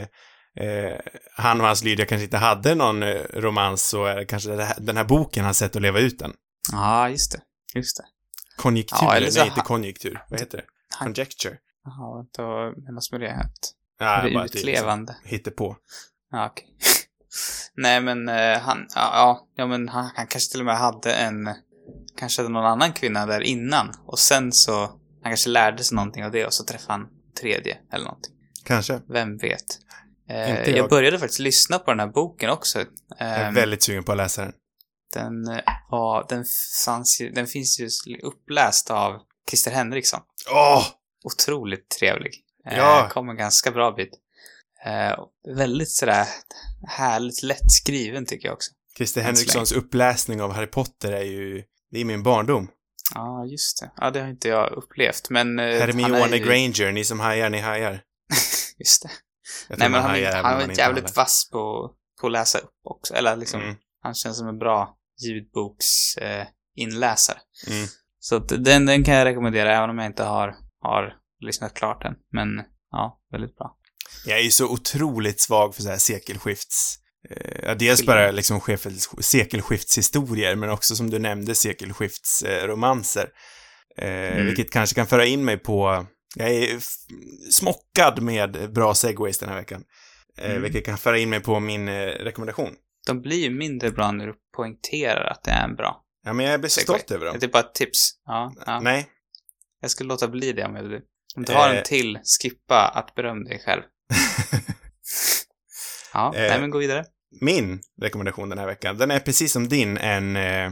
S1: eh, han och hans Lydia kanske inte hade någon eh, romans så är det kanske det här, den här boken hans sätt att leva ut den.
S2: Ja, just det. Just det.
S1: Konjunktur,
S2: Ja, eller
S1: nej inte
S2: han-
S1: konjunktur, vad heter det?
S2: Han-
S1: Conjecture.
S2: Jaha, då menas med det att
S1: Ja,
S2: det
S1: bara
S2: är
S1: är
S2: utlevande.
S1: liksom hittepå.
S2: Ja, okej. Nej, men eh, han, ja, ja, ja, men han, han kanske till och med hade en, kanske hade någon annan kvinna där innan. Och sen så, han kanske lärde sig någonting av det och så träffade han tredje eller någonting.
S1: Kanske.
S2: Vem vet? Eh, jag.
S1: jag.
S2: började faktiskt lyssna på den här boken också.
S1: Jag är
S2: Ehm,
S1: väldigt sugen på att läsa den.
S2: Den eh, var, den fanns ju, den finns ju uppläst av Christer Henriksson.
S1: Åh!
S2: Otroligt trevlig. Eh,
S1: Ja.
S2: Kom en ganska bra bit. Eh, väldigt sådär härligt lätt skriven tycker jag också.
S1: Christer Henrikssons uppläsning av Harry Potter är ju, det är min barndom.
S2: Ja, just det. Ja, det har inte jag upplevt, men... eh,
S1: Hermione
S2: är ju-
S1: Granger, ni som hajar, ni hajar.
S2: Just det.
S1: Jag
S2: Nej, men han,
S1: hajar
S2: var
S1: inte
S2: jävligt vass på, på att läsa upp också. Eller liksom,
S1: Mm.
S2: han känns som en bra ljudboksinläsare. Eh.
S1: Mm.
S2: Så att den, den kan jag rekommendera, även om jag inte har, har lyssnat klart än. Men ja, väldigt bra.
S1: Jag är ju så otroligt svag för så här sekelskifts... Eh, dels bara liksom skifts- sekelskiftshistorier, men också som du nämnde sekelskiftsromanser. Eh, eh,
S2: Mm.
S1: Vilket kanske kan föra in mig på... Jag är smockad med bra segways den här veckan. Eh,
S2: Mm.
S1: Vilket kan föra in mig på min eh, rekommendation.
S2: De blir ju mindre bra när du poängterar att det är en bra.
S1: Ja, men jag blir så
S2: Segway.
S1: stolt över dem.
S2: Det är bara ett tips. Ja, ja.
S1: Nej,
S2: Jag skulle låta bli det om jag Om du har
S1: Eh.
S2: en till, skippa att berömma dig själv. Ja,
S1: Eh.
S2: nej men gå vidare.
S1: min rekommendation den här veckan, den är precis som din en, eh,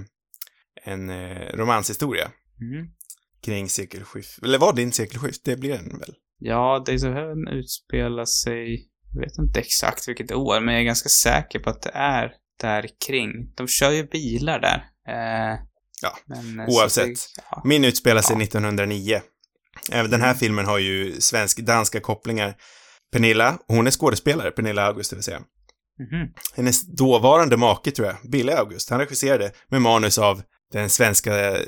S1: en eh, romanshistoria
S2: Mm.
S1: kring sekelskift. Eller var din sekelskift? Det blir den väl?
S2: Ja, Days of Heaven utspelar sig, jag vet inte exakt vilket år, men jag är ganska säker på att det är där kring. De kör ju bilar där. Eh,
S1: Ja,
S2: men, eh,
S1: oavsett.
S2: det- ja.
S1: Min utspelar sig
S2: Ja.
S1: 1909. Även den här filmen har ju svensk-danska kopplingar. Pernilla, hon är skådespelare, Pernilla August det vill säga.
S2: Mhm.
S1: Hennes dåvarande make, tror jag, Bille August, han regisserade med manus av den svenska eh,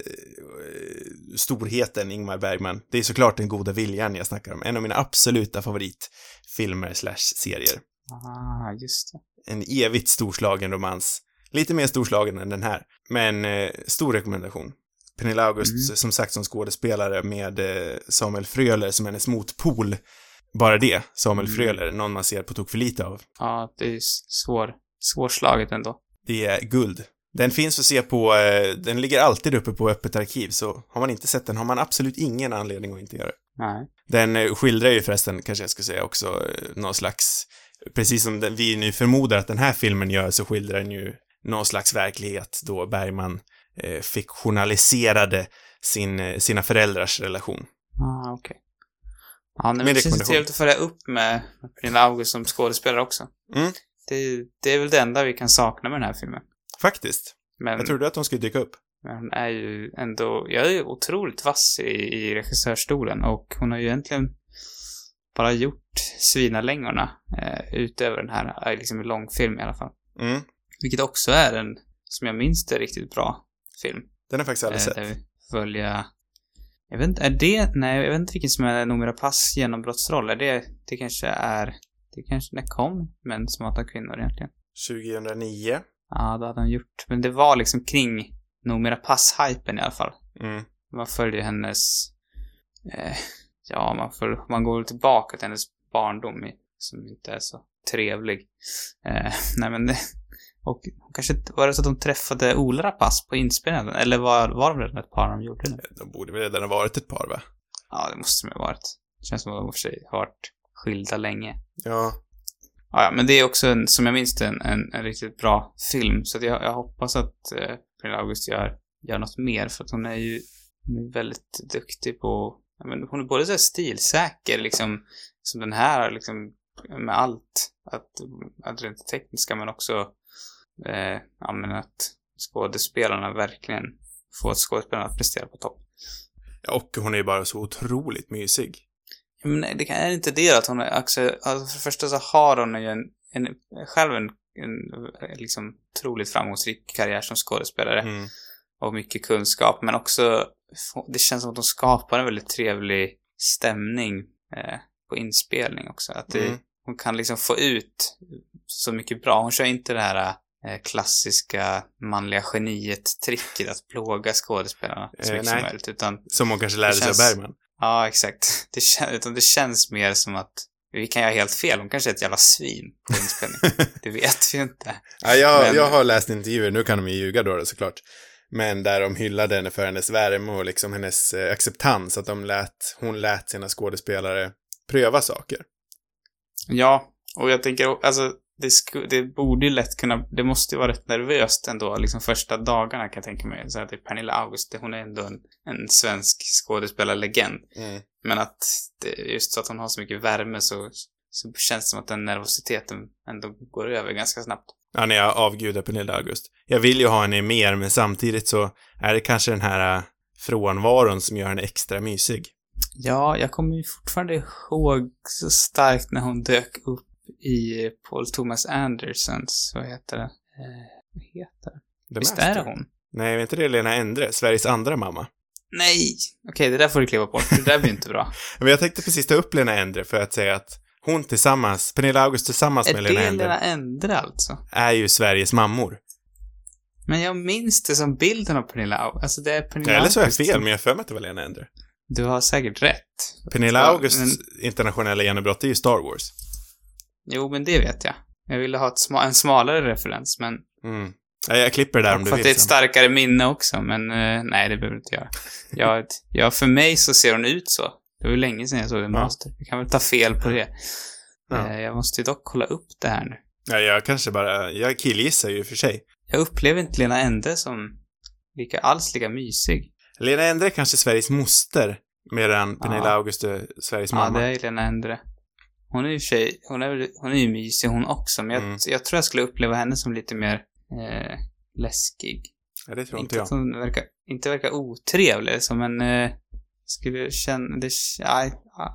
S1: storheten Ingmar Bergman. Det är såklart Den goda viljan jag snackar om. En av mina absoluta favoritfilmer slash serier.
S2: Ah, just det.
S1: En evigt storslagen romans. Lite mer storslagen än den här. Men eh, stor rekommendation. Pernilla August,
S2: Mm.
S1: som sagt, som skådespelare med eh, Samuel Fröler som hennes motpol. Bara det, Samuel
S2: Mm.
S1: Fröler, någon man ser på tok för lite av.
S2: Ja, det är svår, svårslaget ändå.
S1: Det är guld. Den finns att se på, eh, den ligger alltid uppe på öppet arkiv, så har man inte sett den har man absolut ingen anledning att inte göra det.
S2: Nej.
S1: Den eh, skildrar ju förresten, kanske jag ska säga också, eh, någon slags, precis som den, vi nu förmodar att den här filmen gör, så skildrar den ju någon slags verklighet då Bergman eh, fiktionaliserade sin, sina föräldrars relation.
S2: Ah, okej. Ja, men det känns trevligt att följa upp med med Pernilla August som skådespelare också.
S1: Mm.
S2: Det, det är väl det enda vi kan sakna med den här filmen.
S1: Faktiskt.
S2: Men,
S1: Jag trodde att de skulle dyka upp.
S2: men hon är ju ändå, jag är ju otroligt vass i, i regissörstolen och hon har ju egentligen bara gjort Svinalängorna eh, utöver den här, eh, liksom en långfilm i alla fall.
S1: Mm.
S2: Vilket också är en, som jag minns det, riktigt bra film.
S1: Den har jag faktiskt aldrig
S2: Eh,
S1: sett.
S2: där vi följa... Jag vet inte, är det... Nej, jag vet inte vilken som är Noomi Rapaces genombrottsroll. Är det... Det kanske är... Det kanske... När kom Män som hatar kvinnor egentligen?
S1: 2009.
S2: Ja, det hade han gjort. Men det var liksom kring Noomi Rapace-hypen i alla fall.
S1: Mm.
S2: Man följer hennes... Eh, ja, man, får, man går tillbaka till hennes barndom i, som inte är så trevlig. Eh, nej men det, och kanske var det så att de träffade Ola Rapace på inspelningen? Eller var, var de redan ett par när de gjorde det?
S1: De borde väl redan ha varit ett par, va?
S2: Ja, det måste de ha varit. Det känns som att de i och för sig har varit skilda länge.
S1: Ja.
S2: Ja, ja, men det är också, en, som jag minns det, en, en, en riktigt bra film. Så jag, jag hoppas att eh, Pernilla August gör, gör något mer. För att hon är ju hon är väldigt duktig på... Men hon är både så stilsäker, liksom, som den här, liksom, med allt. Att, att rent tekniska, men också eh, ja, men att skådespelarna verkligen får skådespelarna att prestera på topp.
S1: Och hon är ju bara så otroligt mysig.
S2: Ja, Men nej, det är inte det att hon är, alltså, alltså för det första så har hon ju en, en själv en, en liksom otroligt framgångsrik karriär som skådespelare
S1: Mm.
S2: och mycket kunskap, men också det känns som att hon skapar en väldigt trevlig stämning eh, på inspelning också. Att det,
S1: Mm.
S2: hon kan liksom få ut så mycket bra. Hon kör inte det här klassiska manliga geniet-tricket att plåga skådespelarna så
S1: Eh,
S2: mycket som
S1: nej.
S2: möjligt, utan
S1: Som hon kanske lärde
S2: Det
S1: sig
S2: känns-
S1: av Bergman.
S2: Ja, exakt. Det, kän- utan det känns mer som att vi kan göra helt fel. Hon kanske är ett jävla svin på inspelning. det vet vi inte.
S1: Ja, jag,
S2: Men-
S1: jag har läst intervjuer, nu kan de ju ljuga då, då såklart. Men där de hyllade henne för hennes värme och liksom hennes eh, acceptans, att de lät, hon lät sina skådespelare pröva saker.
S2: Ja, och jag tänker, alltså, det, sku, det borde ju lätt kunna, det måste ju vara rätt nervöst ändå, liksom första dagarna kan jag tänka mig. Så att det är Pernilla August, hon är ändå en, en svensk skådespelarlegend.
S1: Mm.
S2: Men att det, just så att hon har så mycket värme så, så känns det som att den nervositeten ändå går över ganska snabbt.
S1: Ja, när jag avgudar Pernilla August. Jag vill ju ha henne mer, men samtidigt så är det kanske den här äh, frånvaron som gör henne extra mysig.
S2: Ja, jag kommer ju fortfarande ihåg så starkt när hon dök upp i Paul Thomas Andersons, vad heter det? Eh, vad heter det? Visst
S1: Master.
S2: är det hon?
S1: Nej, är inte det Lena Endre, Sveriges andra mamma?
S2: Nej! Okej, det där får du kliva bort. Det där blir inte bra.
S1: Men jag tänkte precis ta upp Lena Endre för att säga att hon tillsammans, Pernilla August tillsammans
S2: är
S1: med
S2: det
S1: Lena Endre,
S2: Lena Endre alltså?
S1: är ju Sveriges mammor.
S2: Men jag minns det som bilden av Pernilla August. Alltså det är Pernilla
S1: Eller så är jag fel, men jag har för mig att det var Lena Endre.
S2: Du har säkert rätt.
S1: Pernilla Augusts
S2: men-
S1: internationella genombrott är ju Star Wars.
S2: Jo, men det vet jag. Jag ville ha sma- en smalare referens, men...
S1: Mm. Ja, jag klipper det där om du
S2: för att
S1: vill
S2: det är ett starkare minne också, men eh, nej, det behöver du inte göra. Jag, ja, för mig så ser hon ut så. Det var ju länge sedan jag såg en
S1: Ja.
S2: master. Jag kan väl ta fel på det.
S1: Ja.
S2: Eh, jag måste ju dock kolla upp det här nu.
S1: Ja, jag kanske bara, jag killgissar ju för sig.
S2: Jag upplever inte Lena Ende som lika, alls lika mysig.
S1: Lena Endre är kanske Sveriges moster, medan Pernilla
S2: Ja.
S1: August är Sveriges
S2: Ja,
S1: mamma.
S2: det är Lena Endre. Hon är ju tjej, hon är, hon är ju mysig hon också, men jag,
S1: Mm.
S2: jag tror jag skulle uppleva henne som lite mer eh, läskig.
S1: Ja, det tror inte
S2: Inte
S1: jag.
S2: att hon verkar, inte verkar otrevlig, som en, eh, skulle känna, det, ja,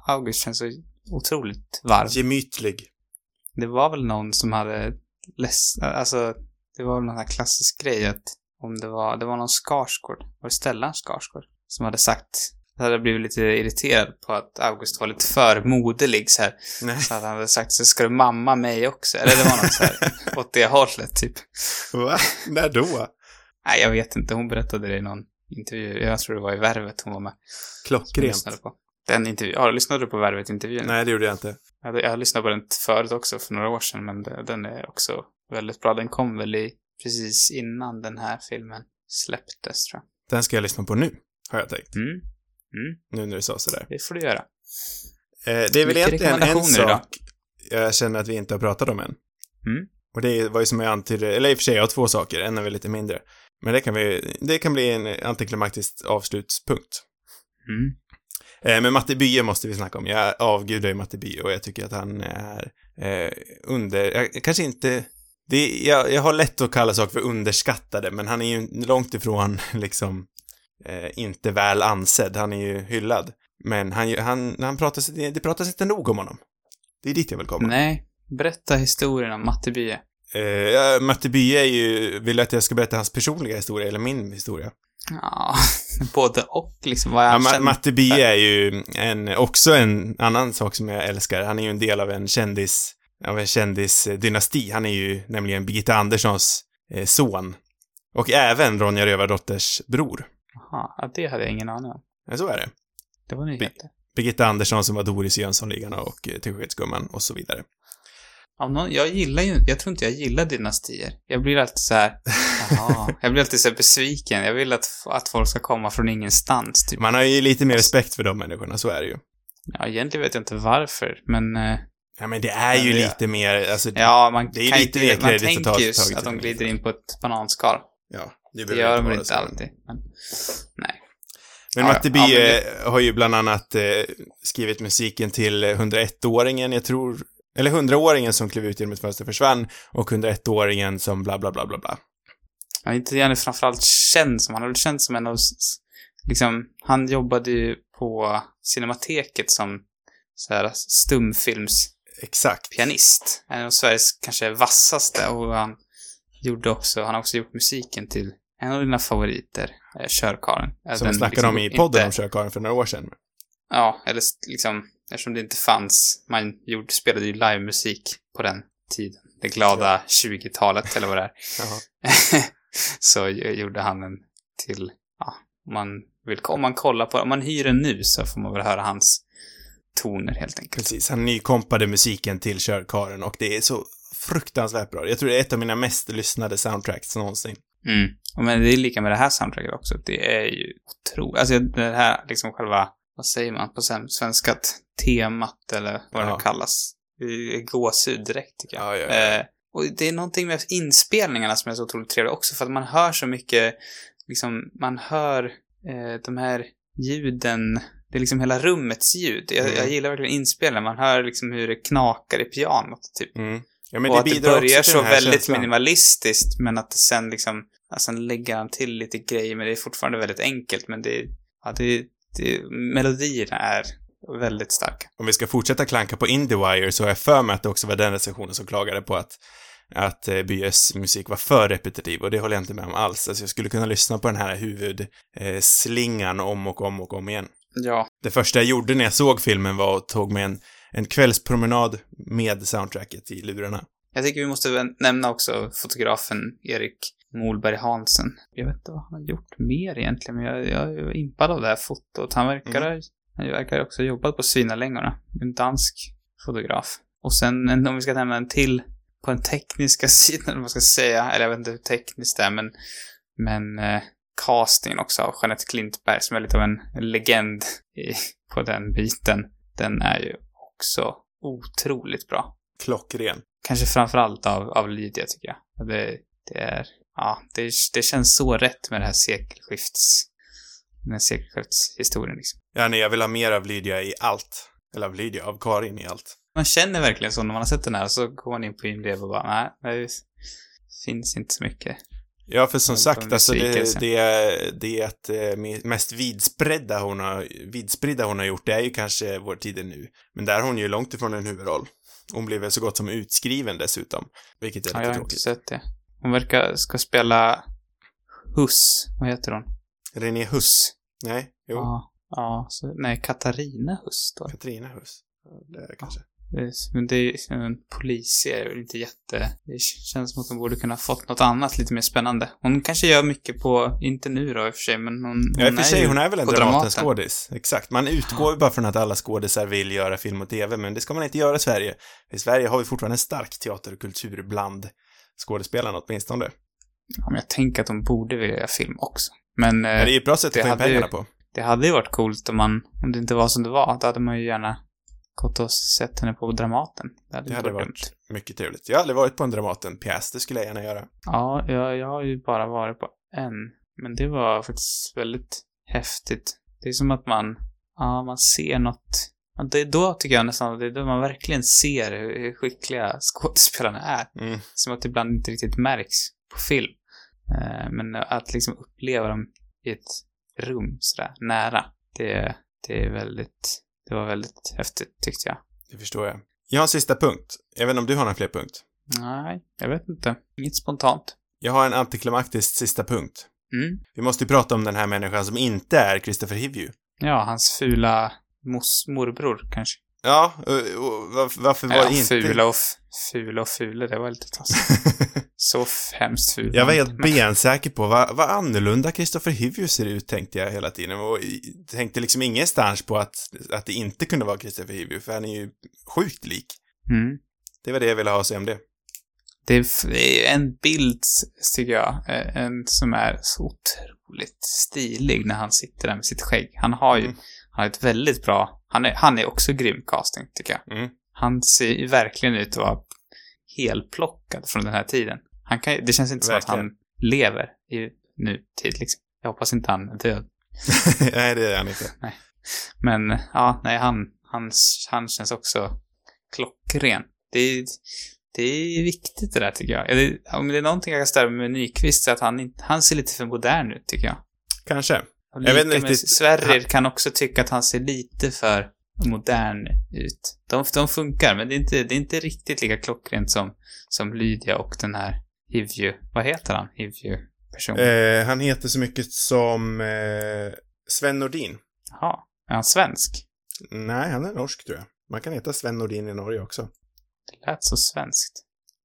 S2: August känns så otroligt varm.
S1: Gemytlig.
S2: Det var väl någon som hade less, alltså, det var väl någon här klassisk grej att om det var, det var någon Skarsgård, var det Stellan Skarsgård, som hade sagt, hade blivit lite irriterad på att August var lite för moderlig så här.
S1: Nej.
S2: Så att han hade sagt så ska du mamma mig också? Eller det var något så här, åt det hållet typ.
S1: Va? När då?
S2: Nej, jag vet inte. Hon berättade det i någon intervju. Jag tror det var i Värvet hon var med. Jag
S1: Klockrent.
S2: lyssnade på. Den intervjun. Ja, lyssnade du på Värvet-intervjun?
S1: Nej, det gjorde jag inte.
S2: Jag, jag lyssnat på den förut också, för några år sedan, men den är också väldigt bra. Den kom väl i, precis innan den här filmen släpptes, tror jag.
S1: Den ska jag lyssna på nu, har jag tänkt.
S2: Mm. Mm,
S1: Nu när du sa sådär.
S2: det får du göra.
S1: Eh, det är väl egentligen en sak jag känner att vi inte har pratat om än.
S2: Mm.
S1: Och det var ju som jag antydde, eller i och för sig, jag har två saker, en är väl lite mindre. Men det kan, vi, det kan bli en antiklimaktisk avslutspunkt.
S2: Mm.
S1: Eh, men Matti Bye måste vi snacka om. Jag avgudar ju Matti Bye och jag tycker att han är eh, under, jag, kanske inte, det, jag, jag har lätt att kalla saker för underskattade, men han är ju långt ifrån liksom eh, inte väl ansedd. Han är ju hyllad. Men han, han, han pratas, det pratas inte nog om honom. Det är dit jag vill komma.
S2: Nej, berätta historien om Matte Bye.
S1: Eh, ja, Matti Bye är ju, vill du att jag ska berätta hans personliga historia eller min historia?
S2: Ja, både och liksom vad jag
S1: Ja,
S2: känner.
S1: Matti Bie är ju en, också en annan sak som jag älskar. Han är ju en del av en kändis, av en kändisdynasti. Han är ju nämligen Birgitta Anderssons eh, son. Och även Ronja Rövardotters bror.
S2: Jaha, ja, det hade jag ingen aning om.
S1: Ja, så är det.
S2: Det var nyheter.
S1: Birgitta Andersson som var Doris Jönssonligan och eh, Teskedsgumman och så vidare.
S2: Någon, jag gillar ju, jag tror inte jag gillar dynastier. Jag blir alltid så här, jaha. Jag blir alltid så här besviken. Jag vill att, att folk ska komma från ingenstans, typ.
S1: Man har ju lite mer respekt för de människorna, så är det ju.
S2: Ja, egentligen vet jag inte varför, men... eh,
S1: Ja, men det är ju
S2: Men det-
S1: lite mer, alltså,
S2: Ja, man
S1: Det är
S2: kan
S1: lite
S2: inte, man tänker ju att de glider in på ett bananskal.
S1: ja,
S2: Det gör de väl inte alltid, men... Nej.
S1: Men
S2: Ja,
S1: Matti
S2: ja,
S1: Bie
S2: men
S1: har ju bland annat eh, skrivit musiken till 101-åringen, jag tror, eller 100-åringen som klev ut genom ett fönster försvann och 101-åringen som bla bla bla bla bla.
S2: Är inte gärna framförallt känd som, han har väl känt som en av, liksom, han jobbade ju på Cinemateket som så här stumfilmspianist.
S1: Exakt.
S2: En av Sveriges kanske vassaste och han gjorde också, han har också gjort musiken till en av dina favoriter, eh, Körkaren. Eh,
S1: Som vi snackade
S2: liksom
S1: om i podden
S2: inte-
S1: om Körkaren för några år sedan.
S2: Ja, eller liksom, eftersom det inte fanns, man gjorde, spelade ju livemusik på den tiden. Det glada 20-talet, eller vad det är. Så gjorde han en till, ja, man vill, om man kollar på, om man hyr den nu så får man väl höra hans toner helt enkelt.
S1: Precis, han nykompade musiken till Körkaren och det är så fruktansvärt bra. Jag tror det är ett av mina mest lyssnade soundtracks någonsin.
S2: Mm. Men det är lika med det här soundtracket också. Det är ju otroligt. Alltså det här liksom själva, vad säger man på svenska? Temat eller vad det
S1: Ja.
S2: nu kallas. Det är gåshud direkt tycker jag.
S1: Ja, ja, ja.
S2: Eh, Och det är någonting med inspelningarna som är så otroligt trevligt också, för att man hör så mycket, liksom, man hör eh, de här ljuden, det är liksom hela rummets ljud. Jag,
S1: Mm.
S2: jag gillar verkligen inspelningen, man hör liksom hur det knakar i pianot, typ.
S1: Mm. Ja, men
S2: och
S1: det
S2: att det börjar så väldigt
S1: känslan.
S2: minimalistiskt, men att det sen liksom, alltså lägger han till lite grejer, men det är fortfarande väldigt enkelt, men det, ja, det, det melodierna är väldigt starka.
S1: Om vi ska fortsätta klanka på Indiewire så har jag för mig att det också var den recensionen som klagade på att att eh, Byes musik var för repetitiv och det håller jag inte med om alls. Alltså jag skulle kunna lyssna på den här huvudslingan eh, om och om och om igen.
S2: Ja,
S1: Det första jag gjorde när jag såg filmen var att tog mig en, en kvällspromenad med soundtracket i lurarna.
S2: jag tycker vi måste nämna också fotografen Erik Molberg Hansen. Jag vet inte vad han har gjort mer egentligen, men jag, jag är impad av det här fotot. Han verkar,
S1: Mm.
S2: han verkar också ha jobbat på Svinalängorna. En dansk fotograf. Och sen, en- om vi ska nämna en till på den tekniska sidan, eller vad man ska säga, eller jag vet inte hur tekniskt det är, men, men eh, castingen också av Jeanette Klintberg, som är lite av en legend i, på den biten, den är ju också otroligt bra.
S1: Klockren.
S2: Kanske framförallt av, av Lydia, tycker jag. Det, det är, ja, det, det känns så rätt med det här sekelskifts, den här sekelskiftshistorien liksom.
S1: Ja, nej, jag vill ha mer av Lydia i allt. Eller av Lydia, av Karin i allt.
S2: Man känner verkligen så när man har sett den här, så går man in på IMDB och bara, nej, det finns inte så mycket.
S1: Ja, för som sagt, alltså det, det, det är att eh, mest vidspridda hon har, vidspridda hon har gjort, det är ju kanske Vår tid är nu. Men där har hon ju långt ifrån en huvudroll. Hon blev väl så gott som utskriven dessutom, vilket är
S2: Ja,
S1: lite
S2: jag har inte
S1: tråkigt.
S2: sett det. Hon verkar, ska spela Huss, vad heter hon?
S1: René Huss. Nej, jo.
S2: Ja, ja, så, nej, Katarina Huss det.
S1: Katarina Huss. Ja, Det är kanske.
S2: Är- Men det är en polisserie, inte jätte... Det känns som att hon borde kunna ha fått något annat lite mer spännande. Hon kanske gör mycket på, inte nu då i och för sig, men hon,
S1: Ja, i och för sig, hon är väl en. Dramatenskådis. Exakt. Man utgår ju bara från att alla skådisar vill göra film och tv, men det ska man inte göra i Sverige. I Sverige har vi fortfarande en stark teater och kultur bland skådespelarna åtminstone.
S2: Ja, men jag tänker att de borde vilja göra film också. Men eh,
S1: det är ju ett bra sätt
S2: det
S1: att få in
S2: hade ju-
S1: pengarna på.
S2: det hade ju varit coolt om man, om det inte var som det var, då hade man ju gärna gått och sett henne på Dramaten. Det hade,
S1: Det hade
S2: varit dumt.
S1: mycket trevligt. Jag har aldrig varit på en Dramaten-pjäs, det skulle jag gärna göra.
S2: Ja, jag, jag har ju bara varit på en. Men det var faktiskt väldigt häftigt. Det är som att man, ja, man ser något. Det är då tycker jag nästan, det är då man verkligen ser hur, hur skickliga skådespelarna är.
S1: Mm.
S2: Som att det ibland inte riktigt märks på film. Eh, men att liksom uppleva dem i ett rum sådär nära, det, det är väldigt, det var väldigt häftigt tyckte jag.
S1: Det förstår jag. Jag har en sista punkt. Jag vet inte om du har någon fler punkt?
S2: Nej, jag vet inte. Inget spontant.
S1: Jag har en antiklimaktisk sista punkt.
S2: Mm.
S1: Vi måste ju prata om den här människan som inte är Christopher Hivju.
S2: Ja, hans fula mos, morbror kanske.
S1: Ja, och, och varför, varför var
S2: Ja,
S1: inte...
S2: fula och, f- fula och fula, det var lite taskigt. Så hemskt fula.
S1: Jag var helt bensäker på vad, vad annorlunda Christopher Hivju ser ut, tänkte jag hela tiden. Och tänkte liksom ingenstans på att, att det inte kunde vara Christopher Hivju, för han är ju sjukt lik.
S2: Mm.
S1: Det var det jag ville ha att säga om det.
S2: Det är, f- det är en bild, tycker jag, eh, en som är så otroligt stilig när han sitter där med sitt skägg. Han har ju,
S1: Mm.
S2: han har ett väldigt bra, han är, han är också grym casting, tycker jag.
S1: Mm.
S2: Han ser ju verkligen ut att vara helplockad från den här tiden. Han kan, det känns inte som att
S1: Verkligen.
S2: han lever i nutid, liksom. Jag hoppas inte han är död.
S1: Nej, det är han inte.
S2: Men, ja, nej, han, han, han känns också klockren. Det är, det är viktigt det där, tycker jag. Eller, Om det är någonting jag kan störa med Nyqvist så att han, han ser lite för modern ut, tycker jag.
S1: Kanske. Jag vet inte riktigt-
S2: Sverrir kan också tycka att han ser lite för modern ut. De, de funkar, men det är, inte, det är inte riktigt lika klockrent som, som Lydia och den här Hivju. Vad heter han? Hivju-personen?
S1: Eh, han heter så mycket som eh, Sven Nordin.
S2: Jaha. Är han svensk?
S1: Nej, han är norsk tror jag. Man kan heta Sven Nordin i Norge också.
S2: Det lät så svenskt.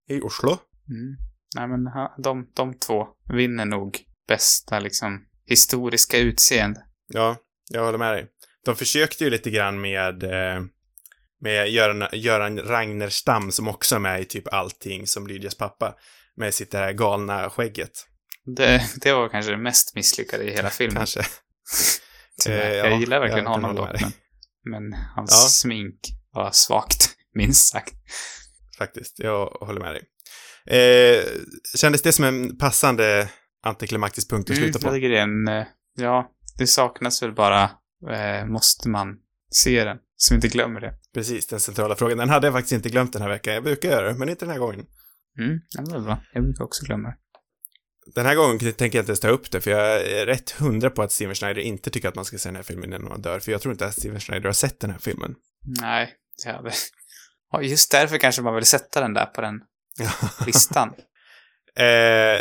S1: I Oslo.
S2: Mm. Nej, men de, de två vinner nog bästa, liksom, historiska utseende.
S1: Ja, jag håller med dig. De försökte ju lite grann med, eh, med Göran, Göran Ragnerstam som också är med i typ allting som Lydias pappa. Med sitt det här galna skägget.
S2: Det, det var kanske det mest misslyckade i hela filmen.
S1: Kanske.
S2: Tyvärr.
S1: Eh,
S2: jag
S1: ja,
S2: gillar verkligen
S1: jag
S2: honom dock, men, men hans
S1: Ja.
S2: smink var svagt, minst sagt.
S1: Faktiskt. Jag håller med dig. Eh, kändes det som en passande antiklimaktisk punkt att
S2: Mm,
S1: sluta
S2: jag
S1: på?
S2: är en, eh, ja, det saknas väl bara, eh, måste man se den, så vi inte glömmer det.
S1: Precis, den centrala frågan. Den hade jag faktiskt inte glömt den här veckan. Jag brukar göra det, men inte den här gången.
S2: Mm, ja, det var bra. Jag brukar också glömma.
S1: Den här gången tänker jag inte ens ta upp det, för jag är rätt hundra på att Steven Schneider inte tycker att man ska se den här filmen innan man dör, för jag tror inte att Steven Schneider har sett den här filmen.
S2: Nej, det hade... Ja, just därför kanske man vill sätta den där på den listan.
S1: eh,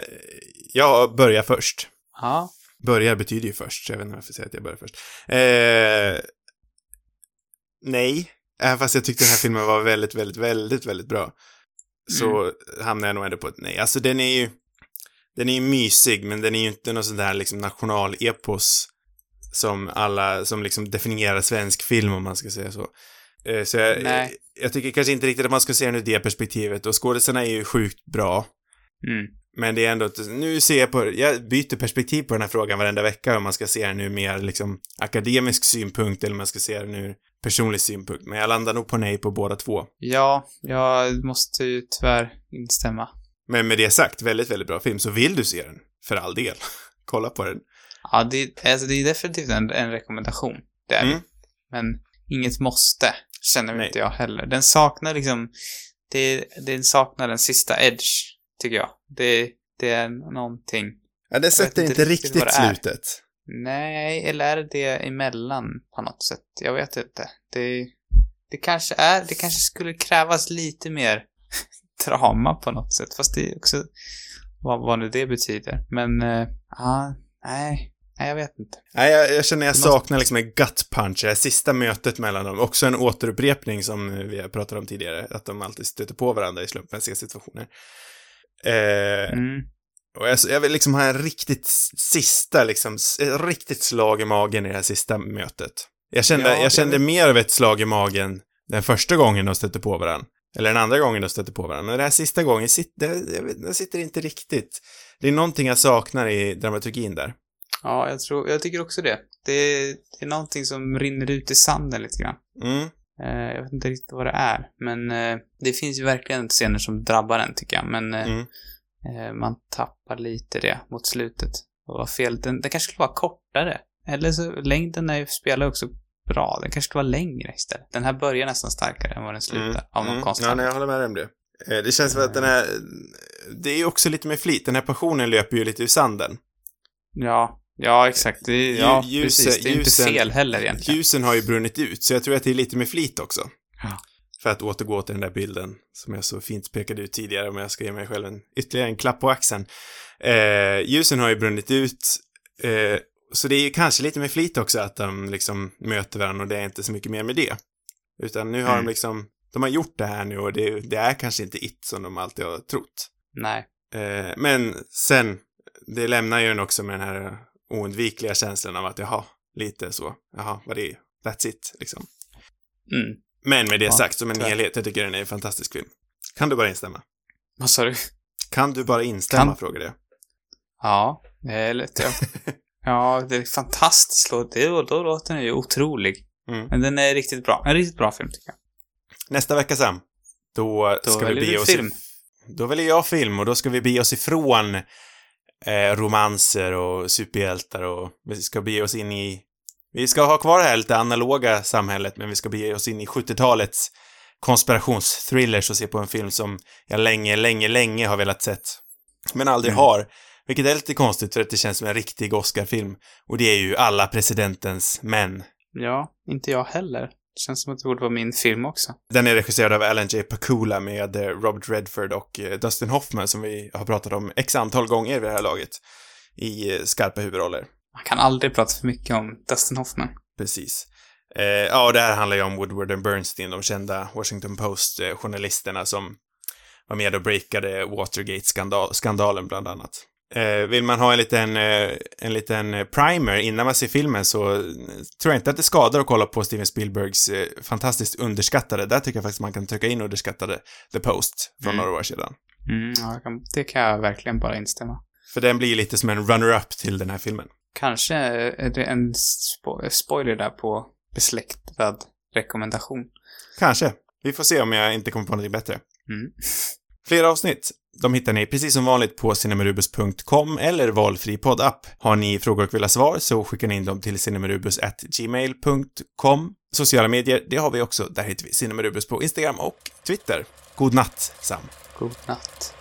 S1: jag börjar först.
S2: ja.
S1: Börjar betyder ju först, så jag vet inte varför jag säger att jag börjar först. Eh, nej, även fast jag tyckte den här filmen var väldigt, väldigt, väldigt, väldigt bra. Så hamnar jag nog ändå på ett nej. Alltså den är ju, den är ju mysig, men den är ju inte någon sån där liksom nationalepos som alla, som liksom definierar svensk film om man ska säga så. Eh, Så jag,
S2: Nej.
S1: jag tycker kanske inte riktigt att man ska se den ur det perspektivet och skådespelarna är ju sjukt bra.
S2: Mm.
S1: Men det är ändå nu ser jag på, jag byter perspektiv på den här frågan varenda vecka om man ska se den ur mer liksom akademisk synpunkt eller om man ska se den ur personlig synpunkt. Men jag landar nog på nej på båda två.
S2: Ja, jag måste ju tyvärr instämma.
S1: Men med det sagt, väldigt, väldigt bra film. Så vill du se den, för all del, kolla på den.
S2: Ja, det, alltså, det är definitivt en, en rekommendation. Det är det.
S1: Mm.
S2: Men inget måste, känner
S1: Nej.
S2: inte jag heller. Den saknar liksom, det, den saknar den sista edge, tycker jag. Det, det är någonting.
S1: Ja, det sätter
S2: inte riktigt
S1: riktigt
S2: det är.
S1: slutet.
S2: Nej, eller är det det emellan på något sätt? Jag vet inte. Det, det kanske är, det kanske skulle krävas lite mer drama på något sätt. Fast det är också, vad, vad nu det betyder. Men, eh, ja, nej, nej, jag vet inte.
S1: Nej, jag, jag känner jag saknar liksom en gut punch, det här sista mötet mellan dem. Också en återupprepning som vi har pratat om tidigare, att de alltid stöter på varandra i slumpmässiga situationer. Eh,
S2: Mm.
S1: Och jag, jag vill liksom ha en riktigt sista, liksom, ett riktigt slag i magen i det här sista mötet. Jag kände,
S2: Ja,
S1: jag kände mer av ett slag i magen den första gången de stötte på varandra. Eller den andra gången de stötte på varandra. Men den här sista gången, sit, det, jag sitter inte riktigt. Det är någonting jag saknar i dramaturgin där.
S2: Ja, jag tror, jag tycker också det. Det, det är någonting som rinner ut i sanden lite grann.
S1: Mm.
S2: Eh, jag vet inte riktigt vad det är, men eh, det finns ju verkligen scener som drabbar en tycker jag, men eh,
S1: Mm.
S2: Eh, man tappar lite det mot slutet. Och vad fel, den, den kanske skulle vara kortare. Eller så, längden är ju, spelar också bra. Den kanske skulle vara längre istället. Den här börjar nästan starkare än vad den slutar,
S1: Mm.
S2: av någon
S1: Mm.
S2: konstig
S1: Ja, nej, jag håller med dig om det. Eh, Det känns som att den här, det är ju också lite med flit. Den här passionen löper ju lite ur sanden.
S2: Ja, ja exakt. Det, ja,
S1: Lju-
S2: precis. Det är
S1: ljusen-
S2: inte fel heller egentligen.
S1: Ljusen har ju brunnit ut, så jag tror att det är lite med flit också.
S2: Ja.
S1: För att återgå till den där bilden som jag så fint pekade ut tidigare, om jag ska ge mig själv en, ytterligare en klapp på axeln. Eh, ljusen har ju brunnit ut, eh, så det är ju kanske lite med flit också att de liksom möter varandra och det är inte så mycket mer med det. Utan nu har
S2: Mm.
S1: de liksom, de har gjort det här nu och det, det är kanske inte it som de alltid har trott.
S2: Nej.
S1: Eh, men sen, det lämnar ju en också med den här oundvikliga känslan av att jaha, lite så, jaha, vad det är, that's it, liksom.
S2: Mm.
S1: Men med det
S2: Ja,
S1: sagt, som en
S2: tyvärr.
S1: helhet, jag tycker den är en fantastisk film. Kan du bara instämma?
S2: Vad sa du?
S1: Kan du bara instämma,
S2: Kan-
S1: frågar jag.
S2: Ja, det är lätt. Ja, ja det är fantastiskt. Det, då låter den ju otrolig.
S1: Mm.
S2: Men den är riktigt bra. En riktigt bra film, tycker jag.
S1: Nästa vecka Sam, då,
S2: Då
S1: ska vi bege oss...
S2: film.
S1: Då väljer jag film och då ska vi bege oss ifrån eh, romanser och superhjältar och vi ska bege oss in i... Vi ska ha kvar det här lite analoga samhället, men vi ska bege oss in i 70-talets konspirationsthrillers och se på en film som jag länge, länge, länge har velat sett. Men aldrig
S2: Mm.
S1: har. Vilket är lite konstigt för att det känns som en riktig Oscar-film. Och det är ju Alla presidentens män.
S2: Ja, inte jag heller. Det känns som att det borde vara min film också.
S1: Den är regisserad av Alan J. Pakula med eh, Robert Redford och eh, Dustin Hoffman som vi har pratat om x antal gånger vid det här laget. I eh, skarpa huvudroller.
S2: Man kan aldrig prata för mycket om Dustin Hoffman.
S1: Precis. Eh, ja, och det här handlar ju om Woodward and Bernstein, de kända Washington Post-journalisterna som var med och breakade Watergate-skandalen bland annat. Eh, vill man ha en liten, eh, en liten primer innan man ser filmen så eh, tror jag inte att det skadar att kolla på Steven Spielbergs eh, fantastiskt underskattade, där tycker jag faktiskt man kan trycka in underskattade The Post från
S2: Mm.
S1: några år sedan.
S2: Mm, ja, det kan jag verkligen bara instämma.
S1: För den blir lite som en runner-up till den här filmen.
S2: Kanske är det en spo spoiler där på besläktad rekommendation.
S1: Kanske. Vi får se om jag inte kommer på något bättre.
S2: Mm.
S1: Fler avsnitt. De hittar ni precis som vanligt på cinemarubus.com eller valfri poddapp. Har ni frågor och vill ha svar så skickar ni in dem till cinemarubus.gmail.com. Sociala medier, det har vi också. Där heter vi Cinemarubus på Instagram och Twitter. God natt, Sam.
S2: God natt.